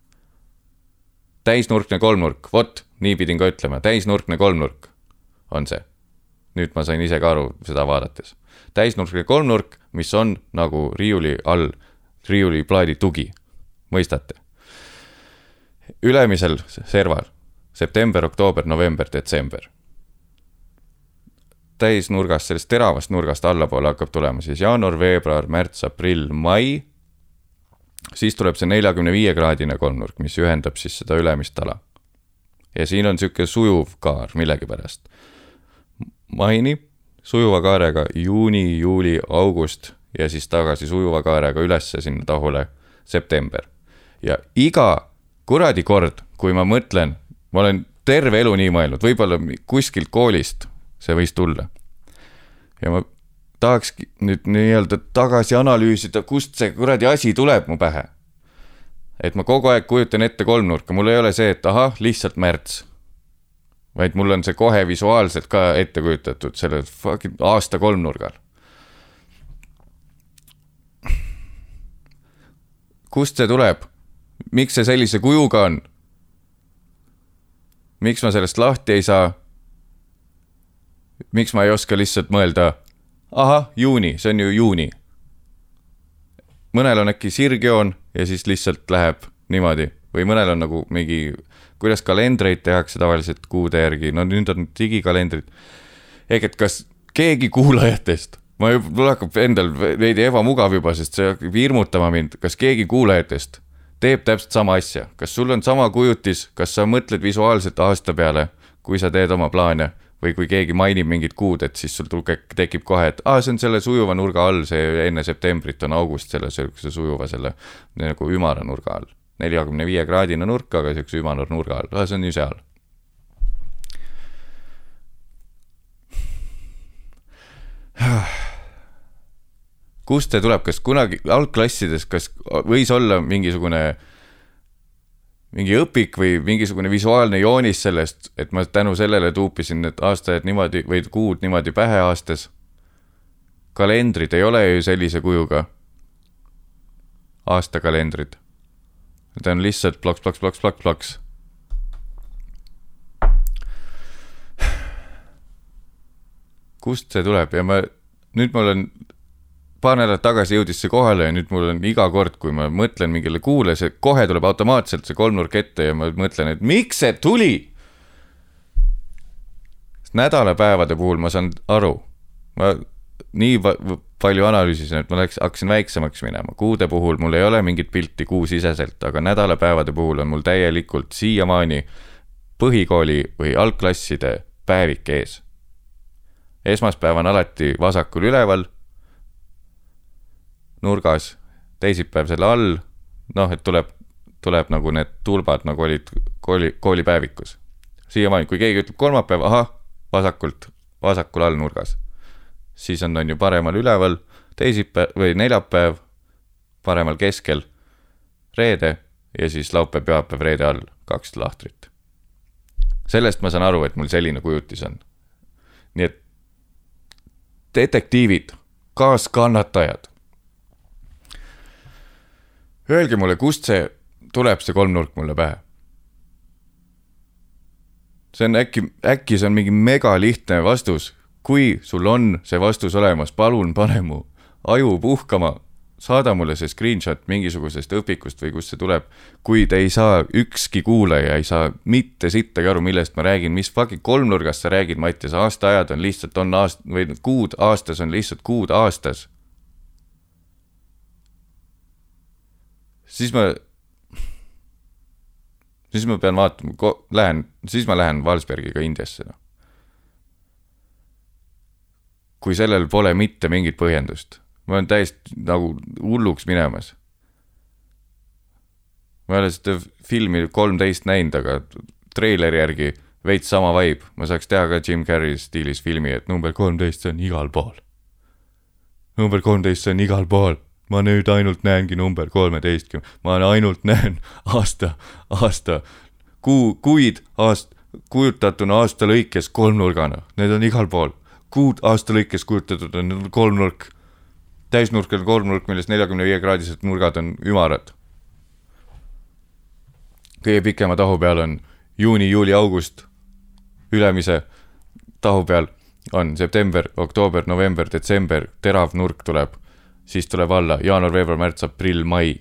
täisnurkne kolmnurk, vot, nii pidin ka ütlema, täisnurkne kolmnurk on see. nüüd ma sain ise ka aru seda vaadates. täisnurkne kolmnurk, mis on nagu riiuli all riiuliplaadi tugi, mõistate? ülemisel serval september, oktoober, november, detsember. täisnurgast, sellest teravast nurgast allapoole hakkab tulema siis jaanuar, veebruar, märts, aprill, mai. siis tuleb see neljakümne viie kraadine kolmnurk, mis ühendab siis seda ülemist ala. ja siin on sihuke sujuv kaar millegipärast. maini sujuva kaarega juuni, juuli, august ja siis tagasi sujuva kaarega ülesse sinna tahule september. ja iga kuradi kord, kui ma mõtlen, ma olen terve elu nii mõelnud, võib-olla kuskilt koolist see võis tulla. ja ma tahakski nüüd nii-öelda tagasi analüüsida, kust see kuradi asi tuleb mu pähe. et ma kogu aeg kujutan ette kolmnurka, mul ei ole see, et ahah, lihtsalt märts. vaid mul on see kohe visuaalselt ka ette kujutatud selle fucking aasta kolmnurgal. Kust see tuleb? miks see sellise kujuga on? miks ma sellest lahti ei saa? miks ma ei oska lihtsalt mõelda, ahah, juuni, see on ju juuni. mõnel on äkki sirgjoon ja siis lihtsalt läheb niimoodi või mõnel on nagu mingi, kuidas kalendreid tehakse tavaliselt kuude järgi, no nüüd on digikalendrid. ehk et kas keegi kuulajatest ma juba, mul hakkab endal veidi ebamugav juba, sest see hakkab hirmutama mind, kas keegi kuulajatest teeb täpselt sama asja, kas sul on sama kujutis, kas sa mõtled visuaalselt aasta peale, kui sa teed oma plaane või kui keegi mainib mingit kuud, et siis sul tekib kohe, et aa, see on selle sujuva nurga all, see enne septembrit on august selle sihukese sujuva selle nagu ümara nurga all. neljakümne viie kraadine nurk, aga sihukese ümara nurga all, see on ju seal kust see tuleb, kas kunagi algklassides, kas võis olla mingisugune mingi õpik või mingisugune visuaalne joonis sellest, et ma tänu sellele tuupisin need aastaajad niimoodi või kuud niimoodi pähe aastas. kalendrid ei ole ju sellise kujuga. aastakalendrid. Need on lihtsalt ploks, ploks, ploks, ploks, ploks. Kust see tuleb ja ma, nüüd mul on paar nädalat tagasi jõudis see kohale ja nüüd mul on iga kord, kui ma mõtlen mingile kuule, see kohe tuleb automaatselt see kolmnurk ette ja ma mõtlen, et miks see tuli. nädalapäevade puhul ma saan aru, ma nii palju analüüsisin, et ma läks, hakkasin väiksemaks minema, kuude puhul mul ei ole mingit pilti kuusiseselt, aga nädalapäevade puhul on mul täielikult siiamaani põhikooli või algklasside päevik ees. Esmaspäev on alati vasakul üleval nurgas, teisipäev selle all, noh, et tuleb, tuleb nagu need tulbad nagu olid kooli, koolipäevikus. siiamaani, kui keegi ütleb kolmapäev, ahah, vasakult, vasakul all nurgas. siis on, on ju paremal üleval, teisipäev või neljapäev, paremal keskel, reede ja siis laupäev, pühapäev, reede all, kaks lahtrit. sellest ma saan aru, et mul selline kujutis on. nii et detektiivid, kaaskannatajad Öelge mulle, kust see tuleb, see kolmnurk mulle pähe? see on äkki, äkki see on mingi megalihtne vastus. kui sul on see vastus olemas, palun pane mu aju puhkama. Saada mulle see screenshot mingisugusest õpikust või kust see tuleb. kui te ei saa, ükski kuulaja ei saa mitte sittagi aru, millest ma räägin, mis fucking kolmnurgast sa räägid, Mattias, aastaajad on lihtsalt, on aast- või kuud aastas on lihtsalt kuud aastas siis ma, siis ma pean vaatama, lähen, siis ma lähen Valsbergiga Indiasse, noh. kui sellel pole mitte mingit põhjendust, ma olen täiesti nagu hulluks minemas. ma ei ole seda filmi kolmteist näinud, aga treileri järgi veits sama vibe, ma saaks teha ka Jim Carrey stiilis filmi, et number kolmteist, see on igal pool. number kolmteist, see on igal pool ma nüüd ainult näengi number kolmeteistkümne, ma ainult näen aasta, aasta, kuu, kuid aast-, kujutatuna aasta lõikes kolmnurgana, need on igal pool. kuud aasta lõikes kujutatud on kolmnurk, täisnurk on kolmnurk, millest neljakümne viie kraadised nurgad on ümarad. kõige pikema tahu peal on juuni, juuli, august, ülemise tahu peal on september, oktoober, november, detsember, terav nurk tuleb siis tuleb alla jaanuar, veebruar, märts, aprill, mai.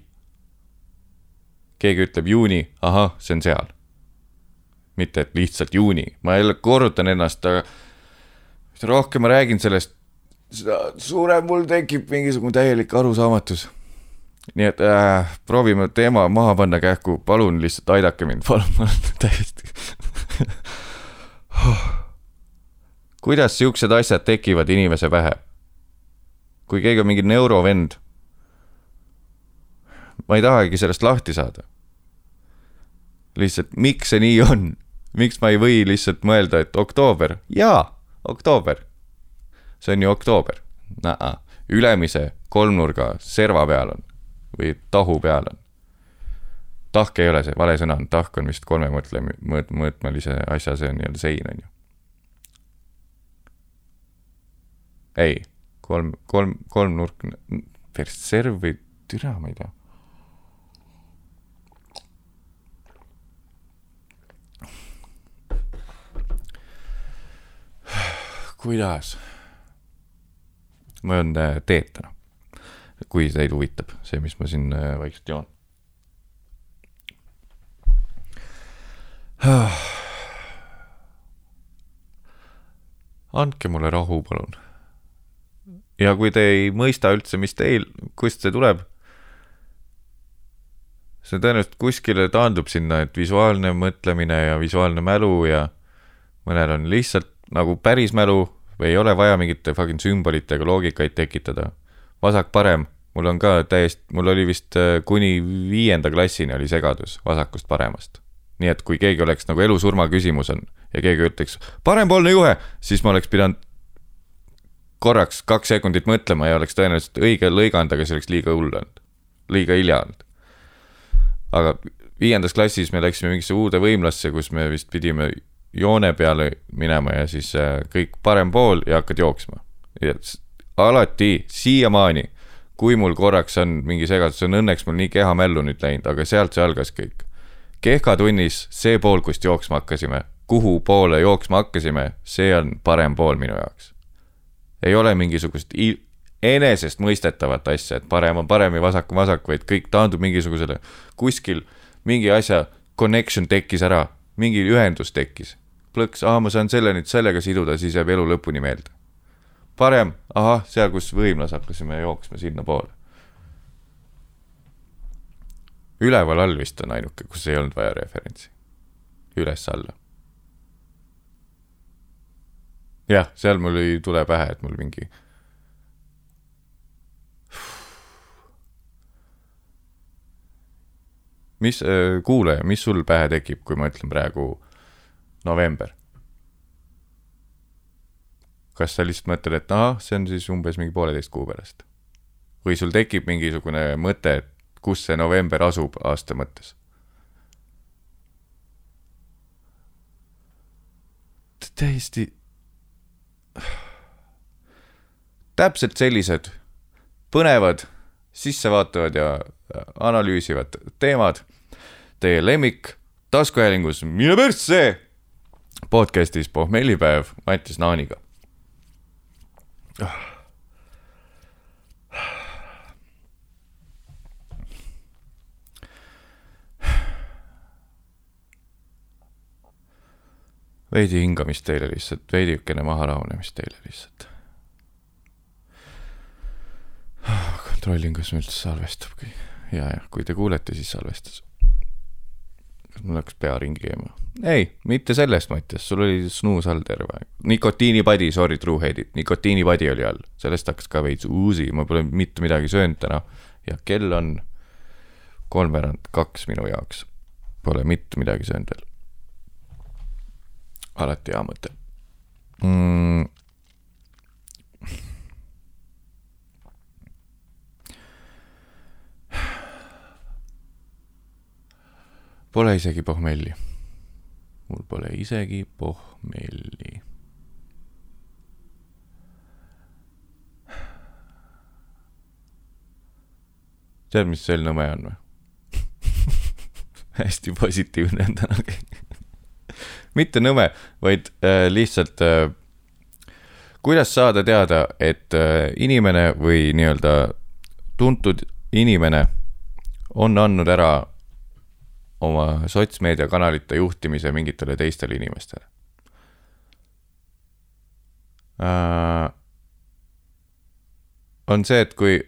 keegi ütleb juuni, ahah, see on seal. mitte, et lihtsalt juuni, ma jälle korrutan ennast, aga rohkem ma räägin sellest, seda suurem mul tekib mingisugune täielik arusaamatus. nii et äh, proovime teema maha panna kähku, palun lihtsalt aidake mind, palun, ma olen täiesti kuidas siuksed asjad tekivad inimese pähe? kui keegi on mingi neurovend, ma ei tahagi sellest lahti saada. lihtsalt, miks see nii on? miks ma ei või lihtsalt mõelda, et oktoober, jaa, oktoober. See on ju oktoober. ülemise kolmnurga serva peal on või tahu peal on. tahk ei ole see, vale sõna on, tahk on vist kolme mõtle, mõõt-, mõõtmelise asja, see on nii-öelda sein, on ju. ei kolm, kolm, kolmnurk, perserv või türa, ma ei tea. kuidas? Ma joon äh, teed täna, kui teid huvitab see, mis ma siin äh, vaikselt joon. andke mulle rahu, palun ja kui te ei mõista üldse, mis teil, kust see tuleb, see tõenäoliselt kuskile taandub sinna, et visuaalne mõtlemine ja visuaalne mälu ja mõnel on lihtsalt nagu päris mälu või ei ole vaja mingite fucking sümbolitega loogikaid tekitada. vasak-parem, mul on ka täiesti, mul oli vist äh, kuni viienda klassini oli segadus vasakust paremast. nii et kui keegi oleks nagu elu-surma küsimus on ja keegi ütleks parempoolne juhe, siis ma oleks pidanud korraks kaks sekundit mõtlema ja oleks tõenäoliselt õige lõiganud, aga see oleks liiga hull olnud, liiga hilja olnud. aga viiendas klassis me läksime mingisse uude võimlasse, kus me vist pidime joone peale minema ja siis äh, kõik parem pool ja hakkad jooksma. alati, siiamaani, kui mul korraks on mingi segadus, see on õnneks mul nii kehamällu nüüd läinud, aga sealt see algas kõik. Kehka tunnis see pool, kust jooksma hakkasime, kuhu poole jooksma hakkasime, see on parem pool minu jaoks. ei ole mingisugust enesestmõistetavat asja, et parem on parem ja vasak on vasak, vaid kõik taandub mingisugusele kuskil mingi asja connection tekkis ära, mingi ühendus tekkis. Plõks, aa, ma saan selle nüüd sellega siduda, siis jääb elu lõpuni meelde. parem, ahah, seal, kus võimlas hakkasime jooksma sinnapoole. üleval all vist on ainuke, kus ei olnud vaja referentsi. üles-alla. jah, seal mul ei tule pähe, et mul mingi mis äh,, kuulaja, mis sul pähe tekib, kui ma ütlen praegu november? kas sa lihtsalt mõtled, et ahah, see on siis umbes mingi pooleteist kuu pärast? või sul tekib mingisugune mõte, et kus see november asub aasta mõttes? täiesti, täpselt sellised põnevad, sissevaatavad ja analüüsivad teemad teie lemmik taskuhäälingus Mine persse podcastis pohmellipäev Mattias Naaniga. veidi hingamist teile lihtsalt, veidikene maha rahunemist teile lihtsalt. kontrollin, kas meil üldse salvestabki ja, ja kui te kuulete, siis salvestas mul hakkas pea ringi käima? ei, mitte sellest, Mattias, sul oli snuus all terve aeg. nikotiinipadi, sorry, truehead'id, nikotiinipadi oli all, sellest hakkas ka veits uusi, ma pole mitte midagi söönud täna ja kell on kolmveerand kaks minu jaoks. Pole mitte midagi söönud veel. alati hea mõte mm Pole isegi pohmelli. mul pole isegi pohmelli. tead, mis sel nõme on või hästi positiivne on täna mitte nõme, vaid äh, lihtsalt äh, kuidas saada teada, et äh, inimene või nii-öelda tuntud inimene on andnud ära oma sotsmeediakanalite juhtimise mingitele teistele inimestele uh,. on see, et kui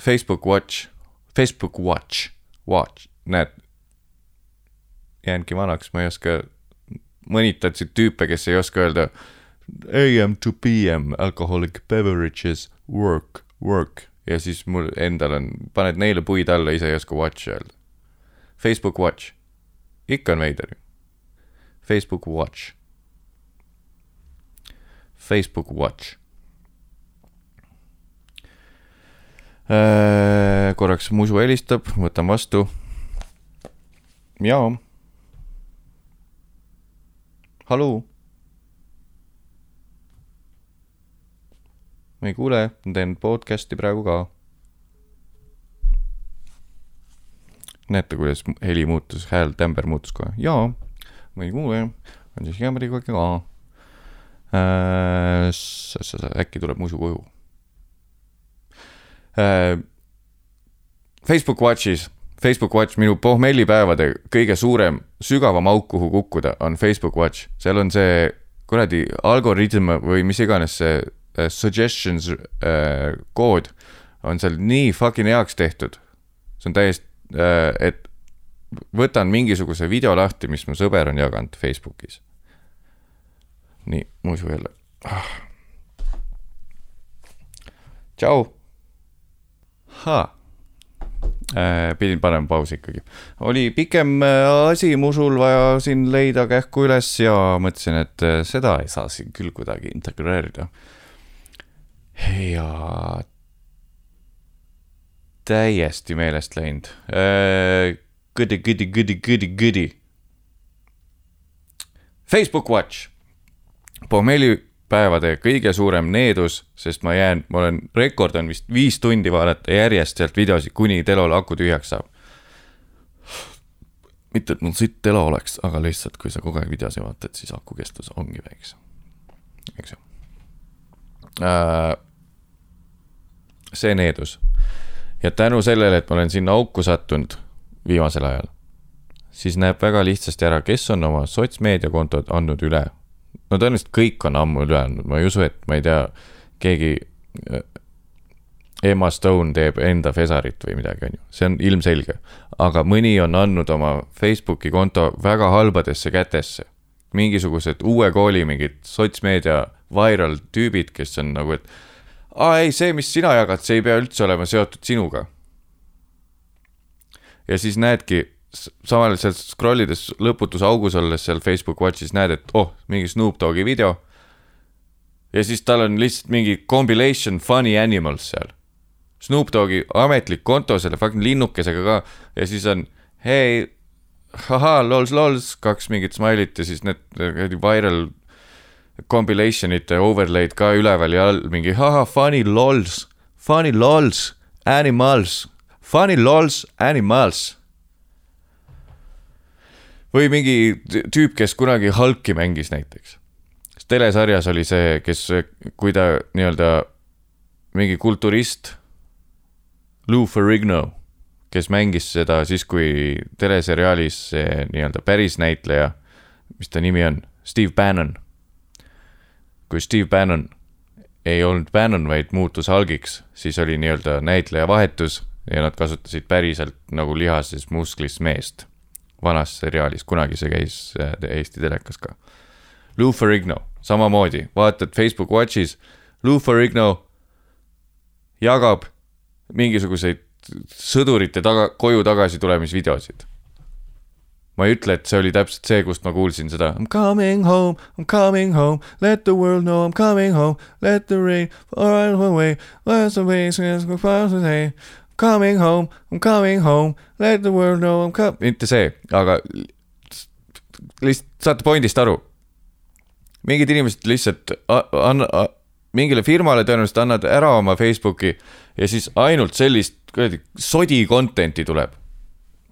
Facebook Watch, Facebook Watch, Watch, näed, jäängi vanaks, ma ei oska, mõnitasid tüüpe, kes ei oska öelda AM to PM, alcoholic beverages, work, work ja siis mul endal on, paned neile puid alla, ise ei oska watch öelda Facebook Watch. ikka on veider ju. Facebook Watch. Facebook Watch äh,. korraks musu helistab, võtan vastu. jaa. hallo. ma ei kuule, ma teen podcast'i praegu ka näete, kuidas heli muutus, hääl, tämber muutus kohe, jaa, ma ei kuule, on siis jämriga ka äh,. äkki tuleb musu koju äh,. Facebook Watchis, Facebook Watch, minu pohmellipäevade kõige suurem, sügavam auk, kuhu kukkuda, on Facebook Watch, seal on see kuradi algoritm või mis iganes see uh, suggestions uh, kood on seal nii fucking heaks tehtud. see on täiesti et võtan mingisuguse video lahti, mis mu sõber on jaganud Facebookis. nii, muidu jälle ah.. tšau. Äh, pidin panema pausi ikkagi. oli pikem äh, asi musul vaja siin leida kähku üles ja mõtlesin, et seda ei saa siin küll kuidagi integreerida. ja täiesti meelest läinud. Goody, goody, goody, goody, goody. Facebook Watch, pohmellipäevade kõige suurem needus, sest ma jään, ma olen, rekord on vist viis tundi vaadata järjest sealt videosid, kuni telol aku tühjaks saab. mitte, et mul sitt telo oleks, aga lihtsalt, kui sa kogu aeg videosi vaatad, siis aku kestus ongi väiksem, eks ju äh,. see needus ja tänu sellele, et ma olen sinna auku sattunud viimasel ajal, siis näeb väga lihtsasti ära, kes on oma sotsmeediakontod andnud üle. no tõenäoliselt kõik on ammu üle andnud, ma ei usu, et ma ei tea, keegi äh, Emma Stone teeb enda Fesarit või midagi, on ju, see on ilmselge. aga mõni on andnud oma Facebooki konto väga halbadesse kätesse. mingisugused uue kooli mingid sotsmeedia viral tüübid, kes on nagu, et aa ei, see, mis sina jagad, see ei pea üldse olema seotud sinuga. ja siis näedki, samal ajal seal scroll ides lõputus augus olles seal Facebook Watchis näed, et oh, mingi Snoop Dogi video. ja siis tal on lihtsalt mingi compilation funny animals seal. Snoop Dogi ametlik konto selle fucking linnukesega ka ja siis on hei, hahaa, lols, lols, kaks mingit smiley't ja siis need viral compilation ite overlaid ka üleval ja all mingi haha, funny lols, funny lols, animals, funny lols, animals. või mingi tüüp, kes kunagi Hulki mängis näiteks. telesarjas oli see, kes, kui ta nii-öelda mingi kulturist, Lou Ferrigno, kes mängis seda siis, kui teleseriaalis see nii-öelda päris näitleja, mis ta nimi on, Steve Bannon kui Steve Bannon ei olnud Bannon, vaid muutus Hulgiks, siis oli nii-öelda näitleja vahetus ja nad kasutasid päriselt nagu lihases musklis meest. vanas seriaalis, kunagi see käis äh, Eesti telekas ka. Lou Ferrigno, samamoodi, vaatad Facebook Watchis, Lou Ferrigno jagab mingisuguseid sõdurite taga, koju tagasi tulemisvideosid ma ei ütle, et see oli täpselt see, kust ma kuulsin seda I m coming home, I m coming home, let the world know I m coming home, let the rain fall away, where's the way, coming home, I m coming home, let the world know I m com-, mitte see, aga lihtsalt saate pointist aru. mingid inimesed lihtsalt anna-, mingile firmale tõenäoliselt annad ära oma Facebooki ja siis ainult sellist kuradi sodi content'i tuleb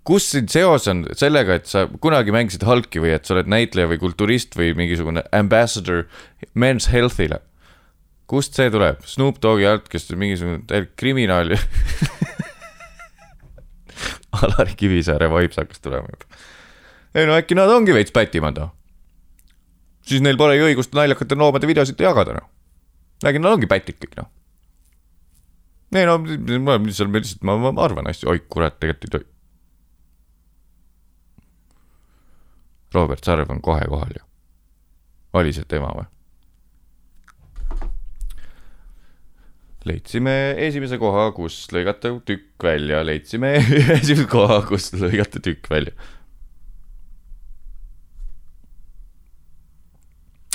kus siin seos on sellega, et sa kunagi mängisid Hulki või et sa oled näitleja või kulturist või mingisugune ambassador men's health'ile? kust see tuleb, Snoop Dogi alt, kes mingisugune täielik kriminaal Alari Kivisaare vibes hakkas tulema juba. ei no äkki nad ongi veits pätimad noh. siis neil polegi õigust naljakate loomade videosid jagada noh. äkki nad ongi pätid kõik noh. ei no, ma lihtsalt, ma, ma arvan asju, oi kurat, tegelikult ei tohi Robert Sarv on kohe kohal ju. oli see tema või? leidsime esimese koha, kus lõigata tükk välja, leidsime esimese koha, kus lõigata tükk välja.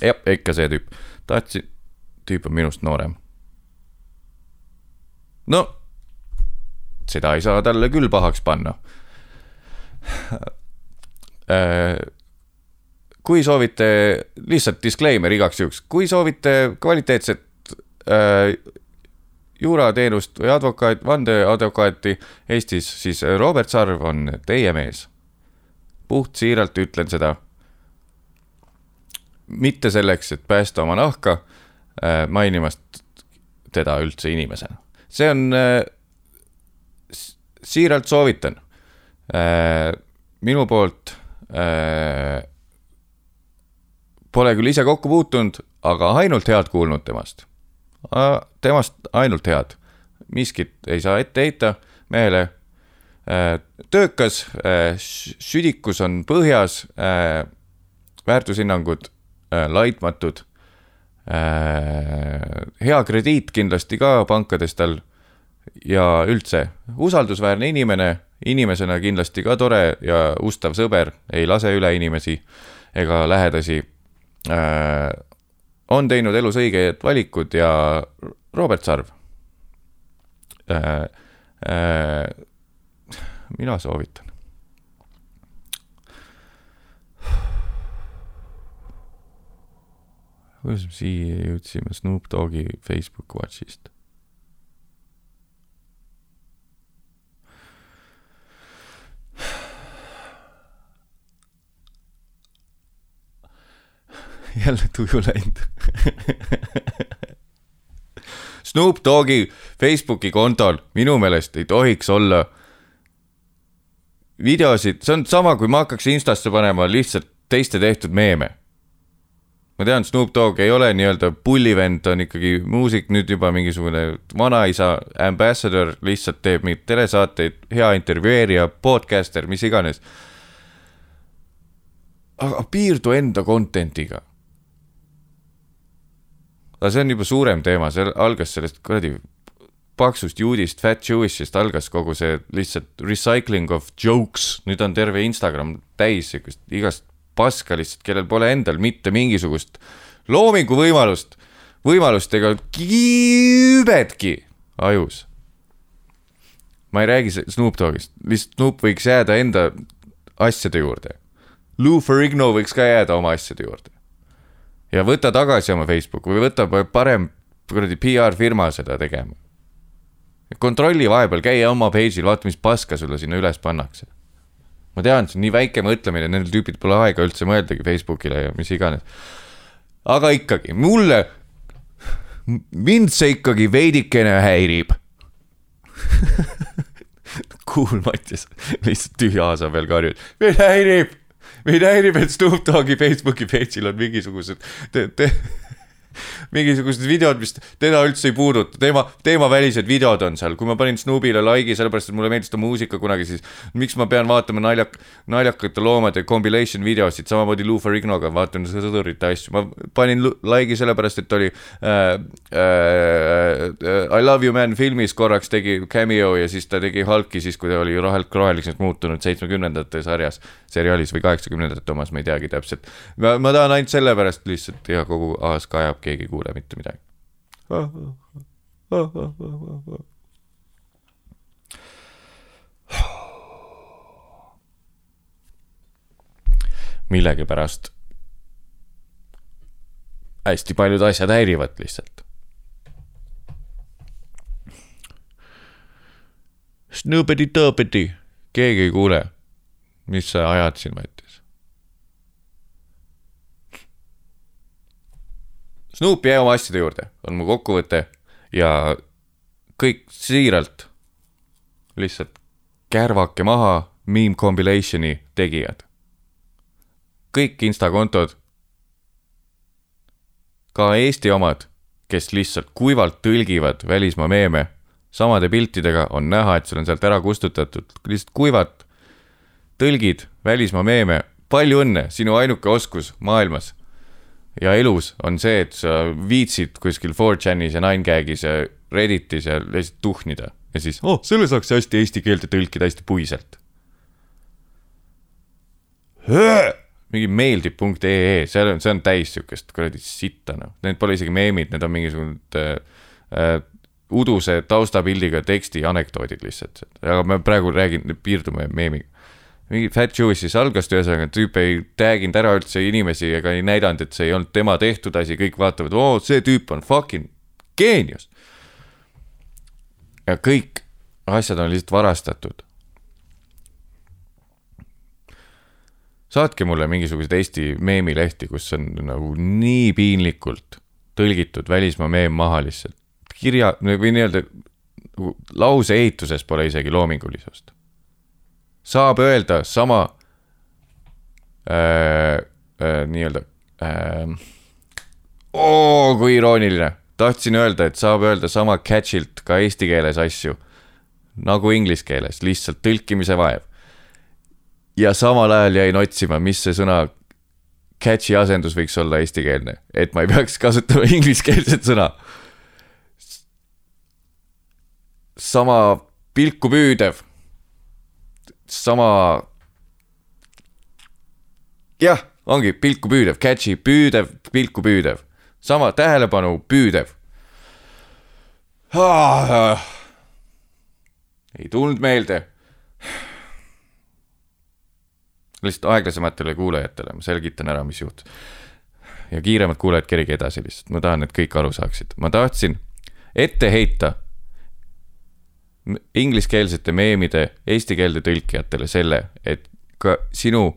jah, ikka see tüüp, tahtsin, tüüp on minust noorem. no, seda ei saa talle küll pahaks panna äh, kui soovite, lihtsalt disclaimer igaks juhuks, kui soovite kvaliteetset äh, juurateenust või advokaat, vandeadvokaati Eestis, siis Robert Sarv on teie mees. puhtsiiralt ütlen seda. mitte selleks, et päästa oma nahka äh, mainimast teda üldse inimesena. see on äh,, siiralt soovitan äh,. minu poolt äh, Pole küll ise kokku puutunud, aga ainult head kuulnud temast. temast ainult head. miskit ei saa ette heita mehele. Äh, töökas, äh, südikus on põhjas, äh, väärtushinnangud laitmatud. hea krediit kindlasti ka pankades tal ja üldse usaldusväärne inimene, inimesena kindlasti ka tore ja ustav sõber, ei lase üle inimesi ega lähedasi äh, Äh, on teinud elus õiged valikud ja Robert Sarv. Äh, äh, mina soovitan. kuidas me siia jõudsime, Snoop Dogi Facebook Watchist jälle tuju läinud Snoop Dogi Facebooki kontol minu meelest ei tohiks olla videosid, see on sama, kui ma hakkaks Instasse panema lihtsalt teiste tehtud meeme. ma tean, Snoop Dogg ei ole nii-öelda pullivend, ta on ikkagi muusik, nüüd juba mingisugune vanaisa ambassador, lihtsalt teeb mingeid telesaateid, hea intervjueerija, podcaster, mis iganes. aga piirdu enda content'iga aga see on juba suurem teema, see algas sellest kuradi paksust juudist, Fat Jewishist algas kogu see lihtsalt recycling of jokes, nüüd on terve Instagram täis siukest igast paska lihtsalt, kellel pole endal mitte mingisugust loominguvõimalust, võimalust ega kiibetki ajus. ma ei räägi Snoop Doggist, lihtsalt Snoop võiks jääda enda asjade juurde. Lou Ferrigno võiks ka jääda oma asjade juurde ja võta tagasi oma Facebook või võta parem kuradi PR-firma seda tegema. kontrolli vahepeal, käi oma page'il, vaata, mis paska sulle sinna üles pannakse. ma tean, see on nii väike mõtlemine, nendel tüüpidel pole aega üldse mõeldagi Facebookile ja mis iganes. aga ikkagi, mulle, mind see ikkagi veidikene häirib kuul Mattias, lihtsalt tühja aasa peal karjud, mind häirib meid häirib, et Snoop Dogi Facebooki page'il on mingisugused te, te, mingisugused videod, mis teda üldse ei puuduta, teema, teemavälised videod on seal, kui ma panin Snoopile like'i, sellepärast et mulle meeldis ta muusika kunagi, siis miks ma pean vaatama naljak, naljakate loomade compilation videosid, samamoodi Lou Ferrignoga vaatan sõdurite asju, ma panin like'i sellepärast, et oli äh, äh, I love you man filmis korraks tegi cameo ja siis ta tegi Hulki siis, kui ta oli rohelt roheliseks muutunud seitsmekümnendate sarjas, seriaalis või kaheksakümnendate omas, ma ei teagi täpselt. ma, ma tahan ainult sellepärast lihtsalt ja kogu aas kajab keegi ei kuule mitte midagi. millegipärast hästi paljud asjad häirivad lihtsalt. Snoopidi-tõõpidi, keegi ei kuule, mis sa ajad siin, Mati. Snoop jää oma asjade juurde, on mu kokkuvõte. Ja kõik siiralt lihtsalt kärvake maha meme compilation'i tegijad. kõik Insta kontod, ka Eesti omad, kes lihtsalt kuivalt tõlgivad välismaa meeme, samade piltidega on näha, et sul on sealt ära kustutatud, lihtsalt kuivad tõlgid välismaa meeme, palju õnne, sinu ainuke oskus maailmas ja elus on see, et sa viitsid kuskil 4chanis ja 9gag'is ja Redditis ja lihtsalt tuhnida ja siis, oh, selle saaks hästi eesti keelde tõlkida hästi puiselt. mingi meeldib.ee, seal on, see on täis siukest kuradi sitta noh, need pole isegi meemid, need on mingisugused äh, äh, uduse taustapildiga teksti anekdoodid lihtsalt, aga ma praegu räägin, piirdume meemiga mingi Fat Jewish'is algas ühesõnaga, tüüp ei tag inud ära üldse inimesi ega ei näidanud, et see ei olnud tema tehtud asi, kõik vaatavad, oo, see tüüp on fucking geenius. ja kõik asjad on lihtsalt varastatud. saatke mulle mingisuguseid Eesti meemilehti, kus on nagu nii piinlikult tõlgitud välismaa meem maha lihtsalt. kirja või nii-öelda lause ehituses pole isegi loomingulisust saab öelda sama äh, äh, nii-öelda äh,. oo, kui irooniline, tahtsin öelda, et saab öelda sama catch'ilt ka eesti keeles asju nagu inglise keeles, lihtsalt tõlkimise vaev. ja samal ajal jäin otsima, mis see sõna catch'i asendus võiks olla eestikeelne, et ma ei peaks kasutama ingliskeelset sõna. sama pilku püüdev sama. jah, ongi pilku püüdev, catchy, püüdev, pilku püüdev, sama tähelepanu püüdev ah,. ei tulnud meelde. lihtsalt aeglasematele kuulajatele ma selgitan ära, mis juhtus. ja kiiremad kuulajad, kerige edasi lihtsalt, ma tahan, et kõik aru saaksid, ma tahtsin ette heita ingliskeelsete meemide eesti keelde tõlkijatele selle, et ka sinu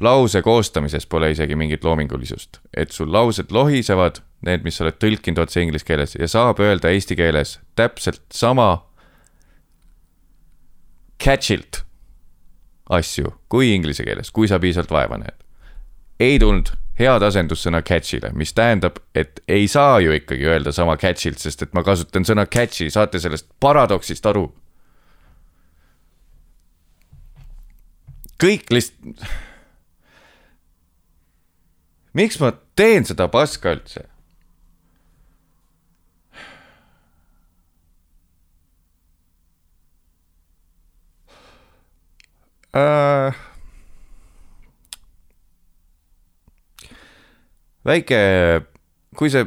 lause koostamises pole isegi mingit loomingulisust, et sul laused lohisevad, need, mis sa oled tõlkinud otse inglise keeles ja saab öelda eesti keeles täpselt sama catch'ilt asju kui inglise keeles, kui sa piisavalt vaeva näed. ei tulnud head asendussõna catch'ile, mis tähendab, et ei saa ju ikkagi öelda sama catch'ilt, sest et ma kasutan sõna catch'i, saate sellest paradoksist aru? kõik lihtsalt. miks ma teen seda paska üldse? äh, väike, kui see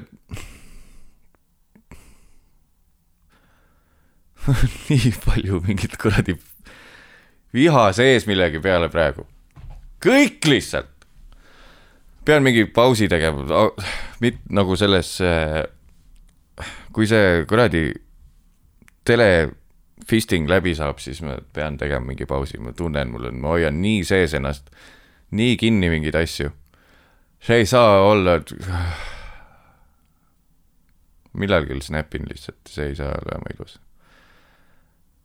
nii palju mingit kuradi viha sees millegi peale praegu. kõik lihtsalt. pean mingi pausi tegema, mit- nagu selles, kui see kuradi tele fisting läbi saab, siis ma pean tegema mingi pausi, ma tunnen, mul on, ma hoian nii sees ennast, nii kinni mingeid asju. See ei saa olla, et millalgi snapin lihtsalt, see ei saa olema ilus.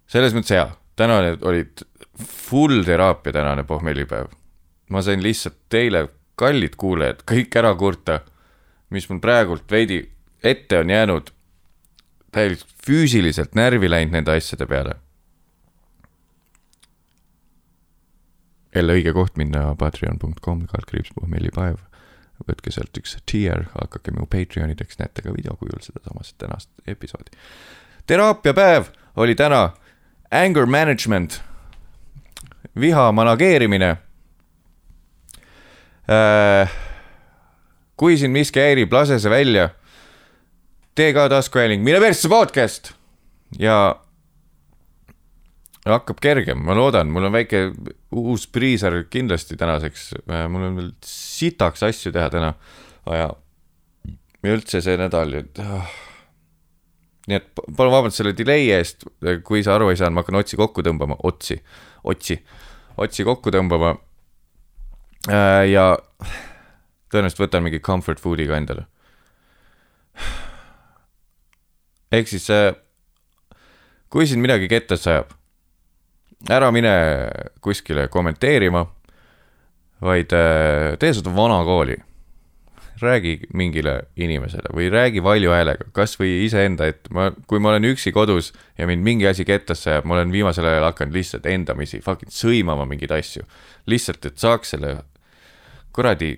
selles mõttes hea, tänane oli full teraapia tänane pohmellipäev. ma sain lihtsalt teile, kallid kuulajad, kõik ära kurta, mis mul praegult veidi ette on jäänud täielikult füüsiliselt närvi läinud nende asjade peale. jälle õige koht minna patreon.com, kaldkriips pohmellipäev. Võtke sealt üks tier, hakake mu Patreonideks, näete ka videokujul sedasamast tänast episoodi. teraapiapäev oli täna anger management, viha manageerimine äh,. kui sind miski häirib, lase see välja TK taskuhääling, mine persse podcast ja hakkab kergem, ma loodan, mul on väike uus priiser kindlasti tänaseks, mul on veel sitaks asju teha täna. Ja, ja üldse see nädal, et ah. nii et palun vabandust selle delay eest, kui sa aru ei saanud, ma hakkan otsi kokku tõmbama, otsi, otsi, otsi kokku tõmbama. ja tõenäoliselt võtan mingi comfort food'i ka endale. Ehk siis kui sind midagi kettasse ajab, ära mine kuskile kommenteerima, vaid äh, tee seda vanakooli. räägi mingile inimesele või räägi valju häälega, kasvõi iseenda, et ma, kui ma olen üksi kodus ja mind mingi asi kettasse ajab, ma olen viimasel ajal hakanud lihtsalt endamisi fucking sõimama mingeid asju. lihtsalt, et saaks selle kuradi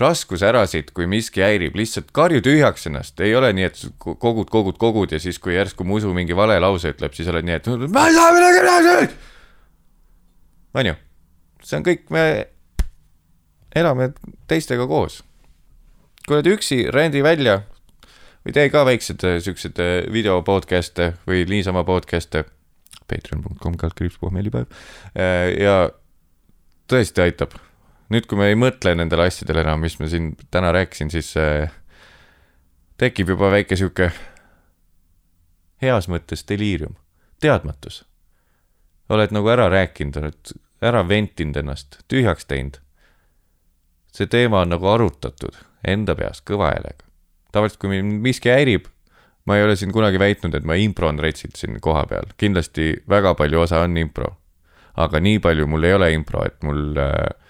raskuse ära siit, kui miski häirib, lihtsalt karju tühjaks ennast, ei ole nii, et kogud, kogud, kogud ja siis, kui järsku musu mingi vale lause ütleb, siis oled nii, et ma ei saa midagi teha. on ju, see on kõik, me elame teistega koos. kui oled üksi, rendi välja või tee ka väiksed siuksed video podcast'e või niisama podcast'e. Patreon.com kaldkriips pohmellipäev ja tõesti aitab nüüd, kui ma ei mõtle nendele asjadele enam, mis ma siin täna rääkisin, siis äh, tekib juba väike sihuke heas mõttes deliirium, teadmatus. oled nagu ära rääkinud, oled ära ventinud ennast, tühjaks teinud. see teema on nagu arutatud enda peas kõva häälega. tavaliselt, kui mind miski häirib, ma ei ole siin kunagi väitnud, et ma impron retsilt siin koha peal, kindlasti väga palju osa on impro. aga nii palju mul ei ole impro, et mul Äh,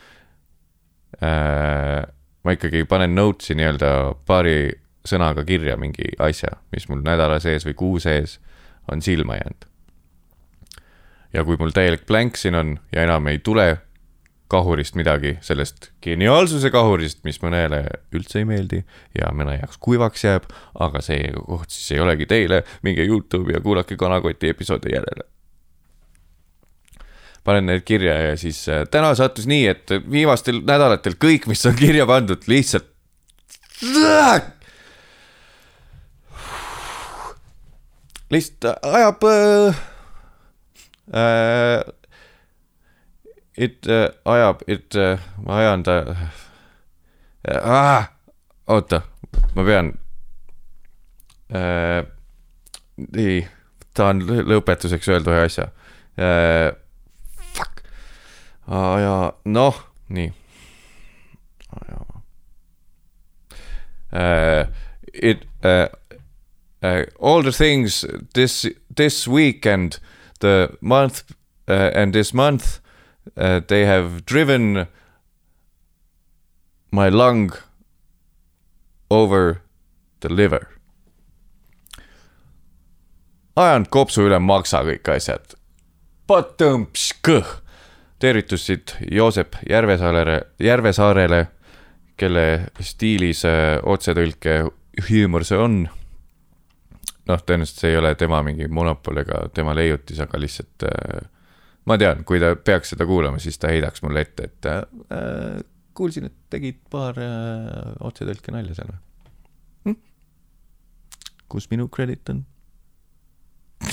ma ikkagi panen notes'i nii-öelda paari sõnaga kirja mingi asja, mis mul nädala sees või kuu sees on silma jäänud. ja kui mul täielik blank siin on ja enam ei tule kahurist midagi, sellest geniaalsuse kahurist, mis mõnele üldse ei meeldi ja mõne jaoks kuivaks jääb, aga see koht siis ei olegi teile, minge Youtube'i ja kuulake Kanakoti episoodi järele panen need kirja ja siis äh, täna sattus nii, et viimastel nädalatel kõik, mis on kirja pandud, lihtsalt. lihtsalt ajab äh,. it äh, ajab, it äh,, ma ajan ta äh,. oota, ma pean äh,. nii, tahan lõ- lõpetuseks öelda ühe asja äh,. Fuck, ja noh, nii. Uh, it uh, uh, all the things this this week and the month uh, and this month uh, they have driven my lung over the liver. ajanud kopsu üle maksa kõik asjad. kõh. Tervitused Joosep Järvesaarele, Järvesaarele, kelle stiilis äh, otsetõlke huumor see on. noh, tõenäoliselt see ei ole tema mingi monopol ega tema leiutis, aga lihtsalt äh, ma tean, kui ta peaks seda kuulama, siis ta heidaks mulle ette, et äh, kuulsin, et tegid paar äh, otsetõlke nalja seal või hm?? kus minu credit on?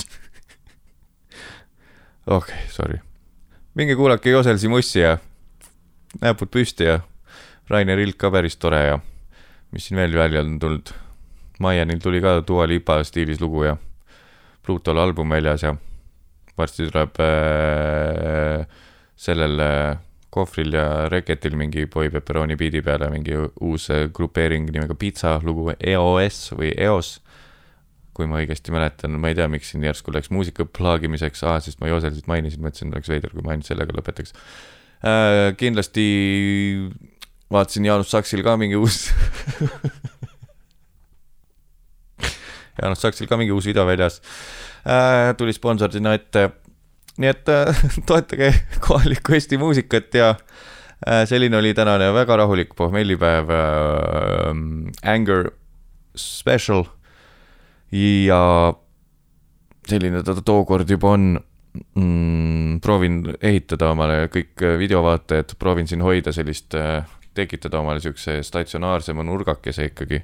okei okay,, sorry. Minge kuulake Joselsi Mussi ja näpud püsti ja Rainer Ilk ka päris tore ja mis siin veel välja on tulnud. Maianil tuli ka Dua Lipa stiilis lugu ja Plutol album väljas ja varsti tuleb äh, sellel äh, kohvril ja Reketil mingi Boy Pepperoni biidi peale mingi uus äh, grupeering nimega Pizza lugu EOS või EOS. Kui ma õigesti mäletan, ma ei tea, miks siin järsku läks muusika plaagimiseks ah,, sest ma Joselsit mainisin, mõtlesin, oleks veider, kui ma ainult sellega lõpetaks äh,. kindlasti vaatasin Jaanus Saksil ka mingi uus Jaanus Saksil ka mingi uus video väljas äh,. tuli sponsordina ette. nii et äh, toetage kohalikku Eesti muusikat ja äh, selline oli tänane väga rahulik pohmellipäev äh,. Anger special ja selline ta tookord juba on mm,. proovin ehitada omale kõik videovaatajad, proovin siin hoida sellist äh, tekitada omale siukse statsionaarsema nurgakese ikkagi,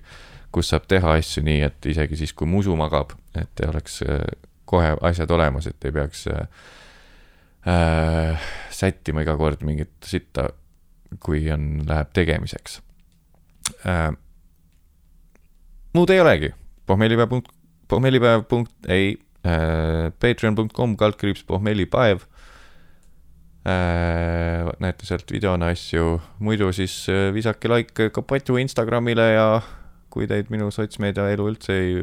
kus saab teha asju nii, et isegi siis, kui musu magab, et oleks äh, kohe asjad olemas, et ei peaks äh, äh, sättima iga kord mingit sitta, kui on, läheb tegemiseks äh,. muud ei olegi, pohmellipäev punkt, pohmellipäev punkt, ei äh,, patreon.com kaldkriips pohmellipäev äh,. näete sealt videona asju, muidu siis äh, visake like Kapatu Instagramile ja kui teid minu sotsmeedia elu üldse ei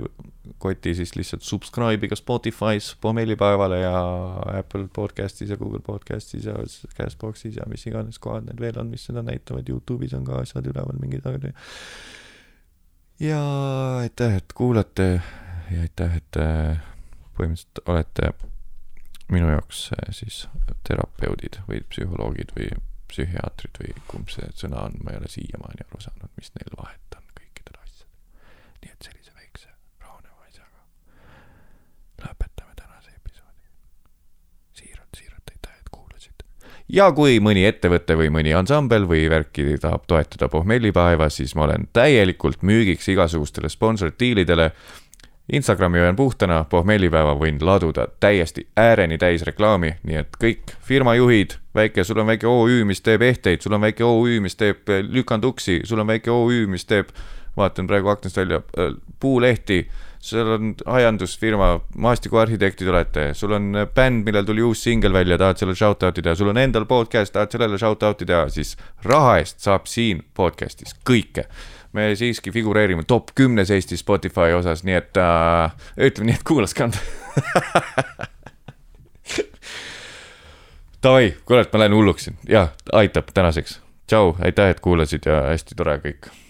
koti, siis lihtsalt subscribe iga Spotify's pohmellipäevale ja Apple podcast'is ja Google podcast'is ja Castbox'is ja mis iganes kohad need veel on, mis seda näitavad, Youtube'is on ka asjad üleval mingid asjad. ja aitäh, et kuulate ja aitäh, et äh, põhimõtteliselt olete minu jaoks äh, siis terapeudid või psühholoogid või psühhiaatrid või kumb see sõna on, ma ei ole siiamaani aru saanud, mis neil vahet on kõikidel asjadel. nii et sellise väikse rahuneva asjaga lõpetame tänase episoodi. siiralt, siiralt aitäh, et kuulasite. ja kui mõni ettevõte või mõni ansambel või värki tahab toetada pohmellipäeva, siis ma olen täielikult müügiks igasugustele sponsordiilidele Instagrami hoian puhtana, pohmellipäeva võin laduda täiesti ääreni täis reklaami, nii et kõik firmajuhid, väike, sul on väike OÜ, mis teeb ehteid, sul on väike OÜ, mis teeb äh, lükanduksi, sul on väike OÜ, mis teeb, vaatan praegu aknast välja, puulehti, sul on aiandusfirma, maastikuarhitektid olete, sul on äh, bänd, millel tuli uus singel välja, tahad selle shout-out'i teha, sul on endal podcast, tahad sellele shout-out'i teha, siis raha eest saab siin podcast'is kõike me siiski figureerime top kümnes Eesti Spotify osas, nii et äh, ütleme nii, et kuulas ka. Davai, kurat, ma lähen hulluks siin, jah, aitab tänaseks. tšau, aitäh, et kuulasid ja hästi tore kõik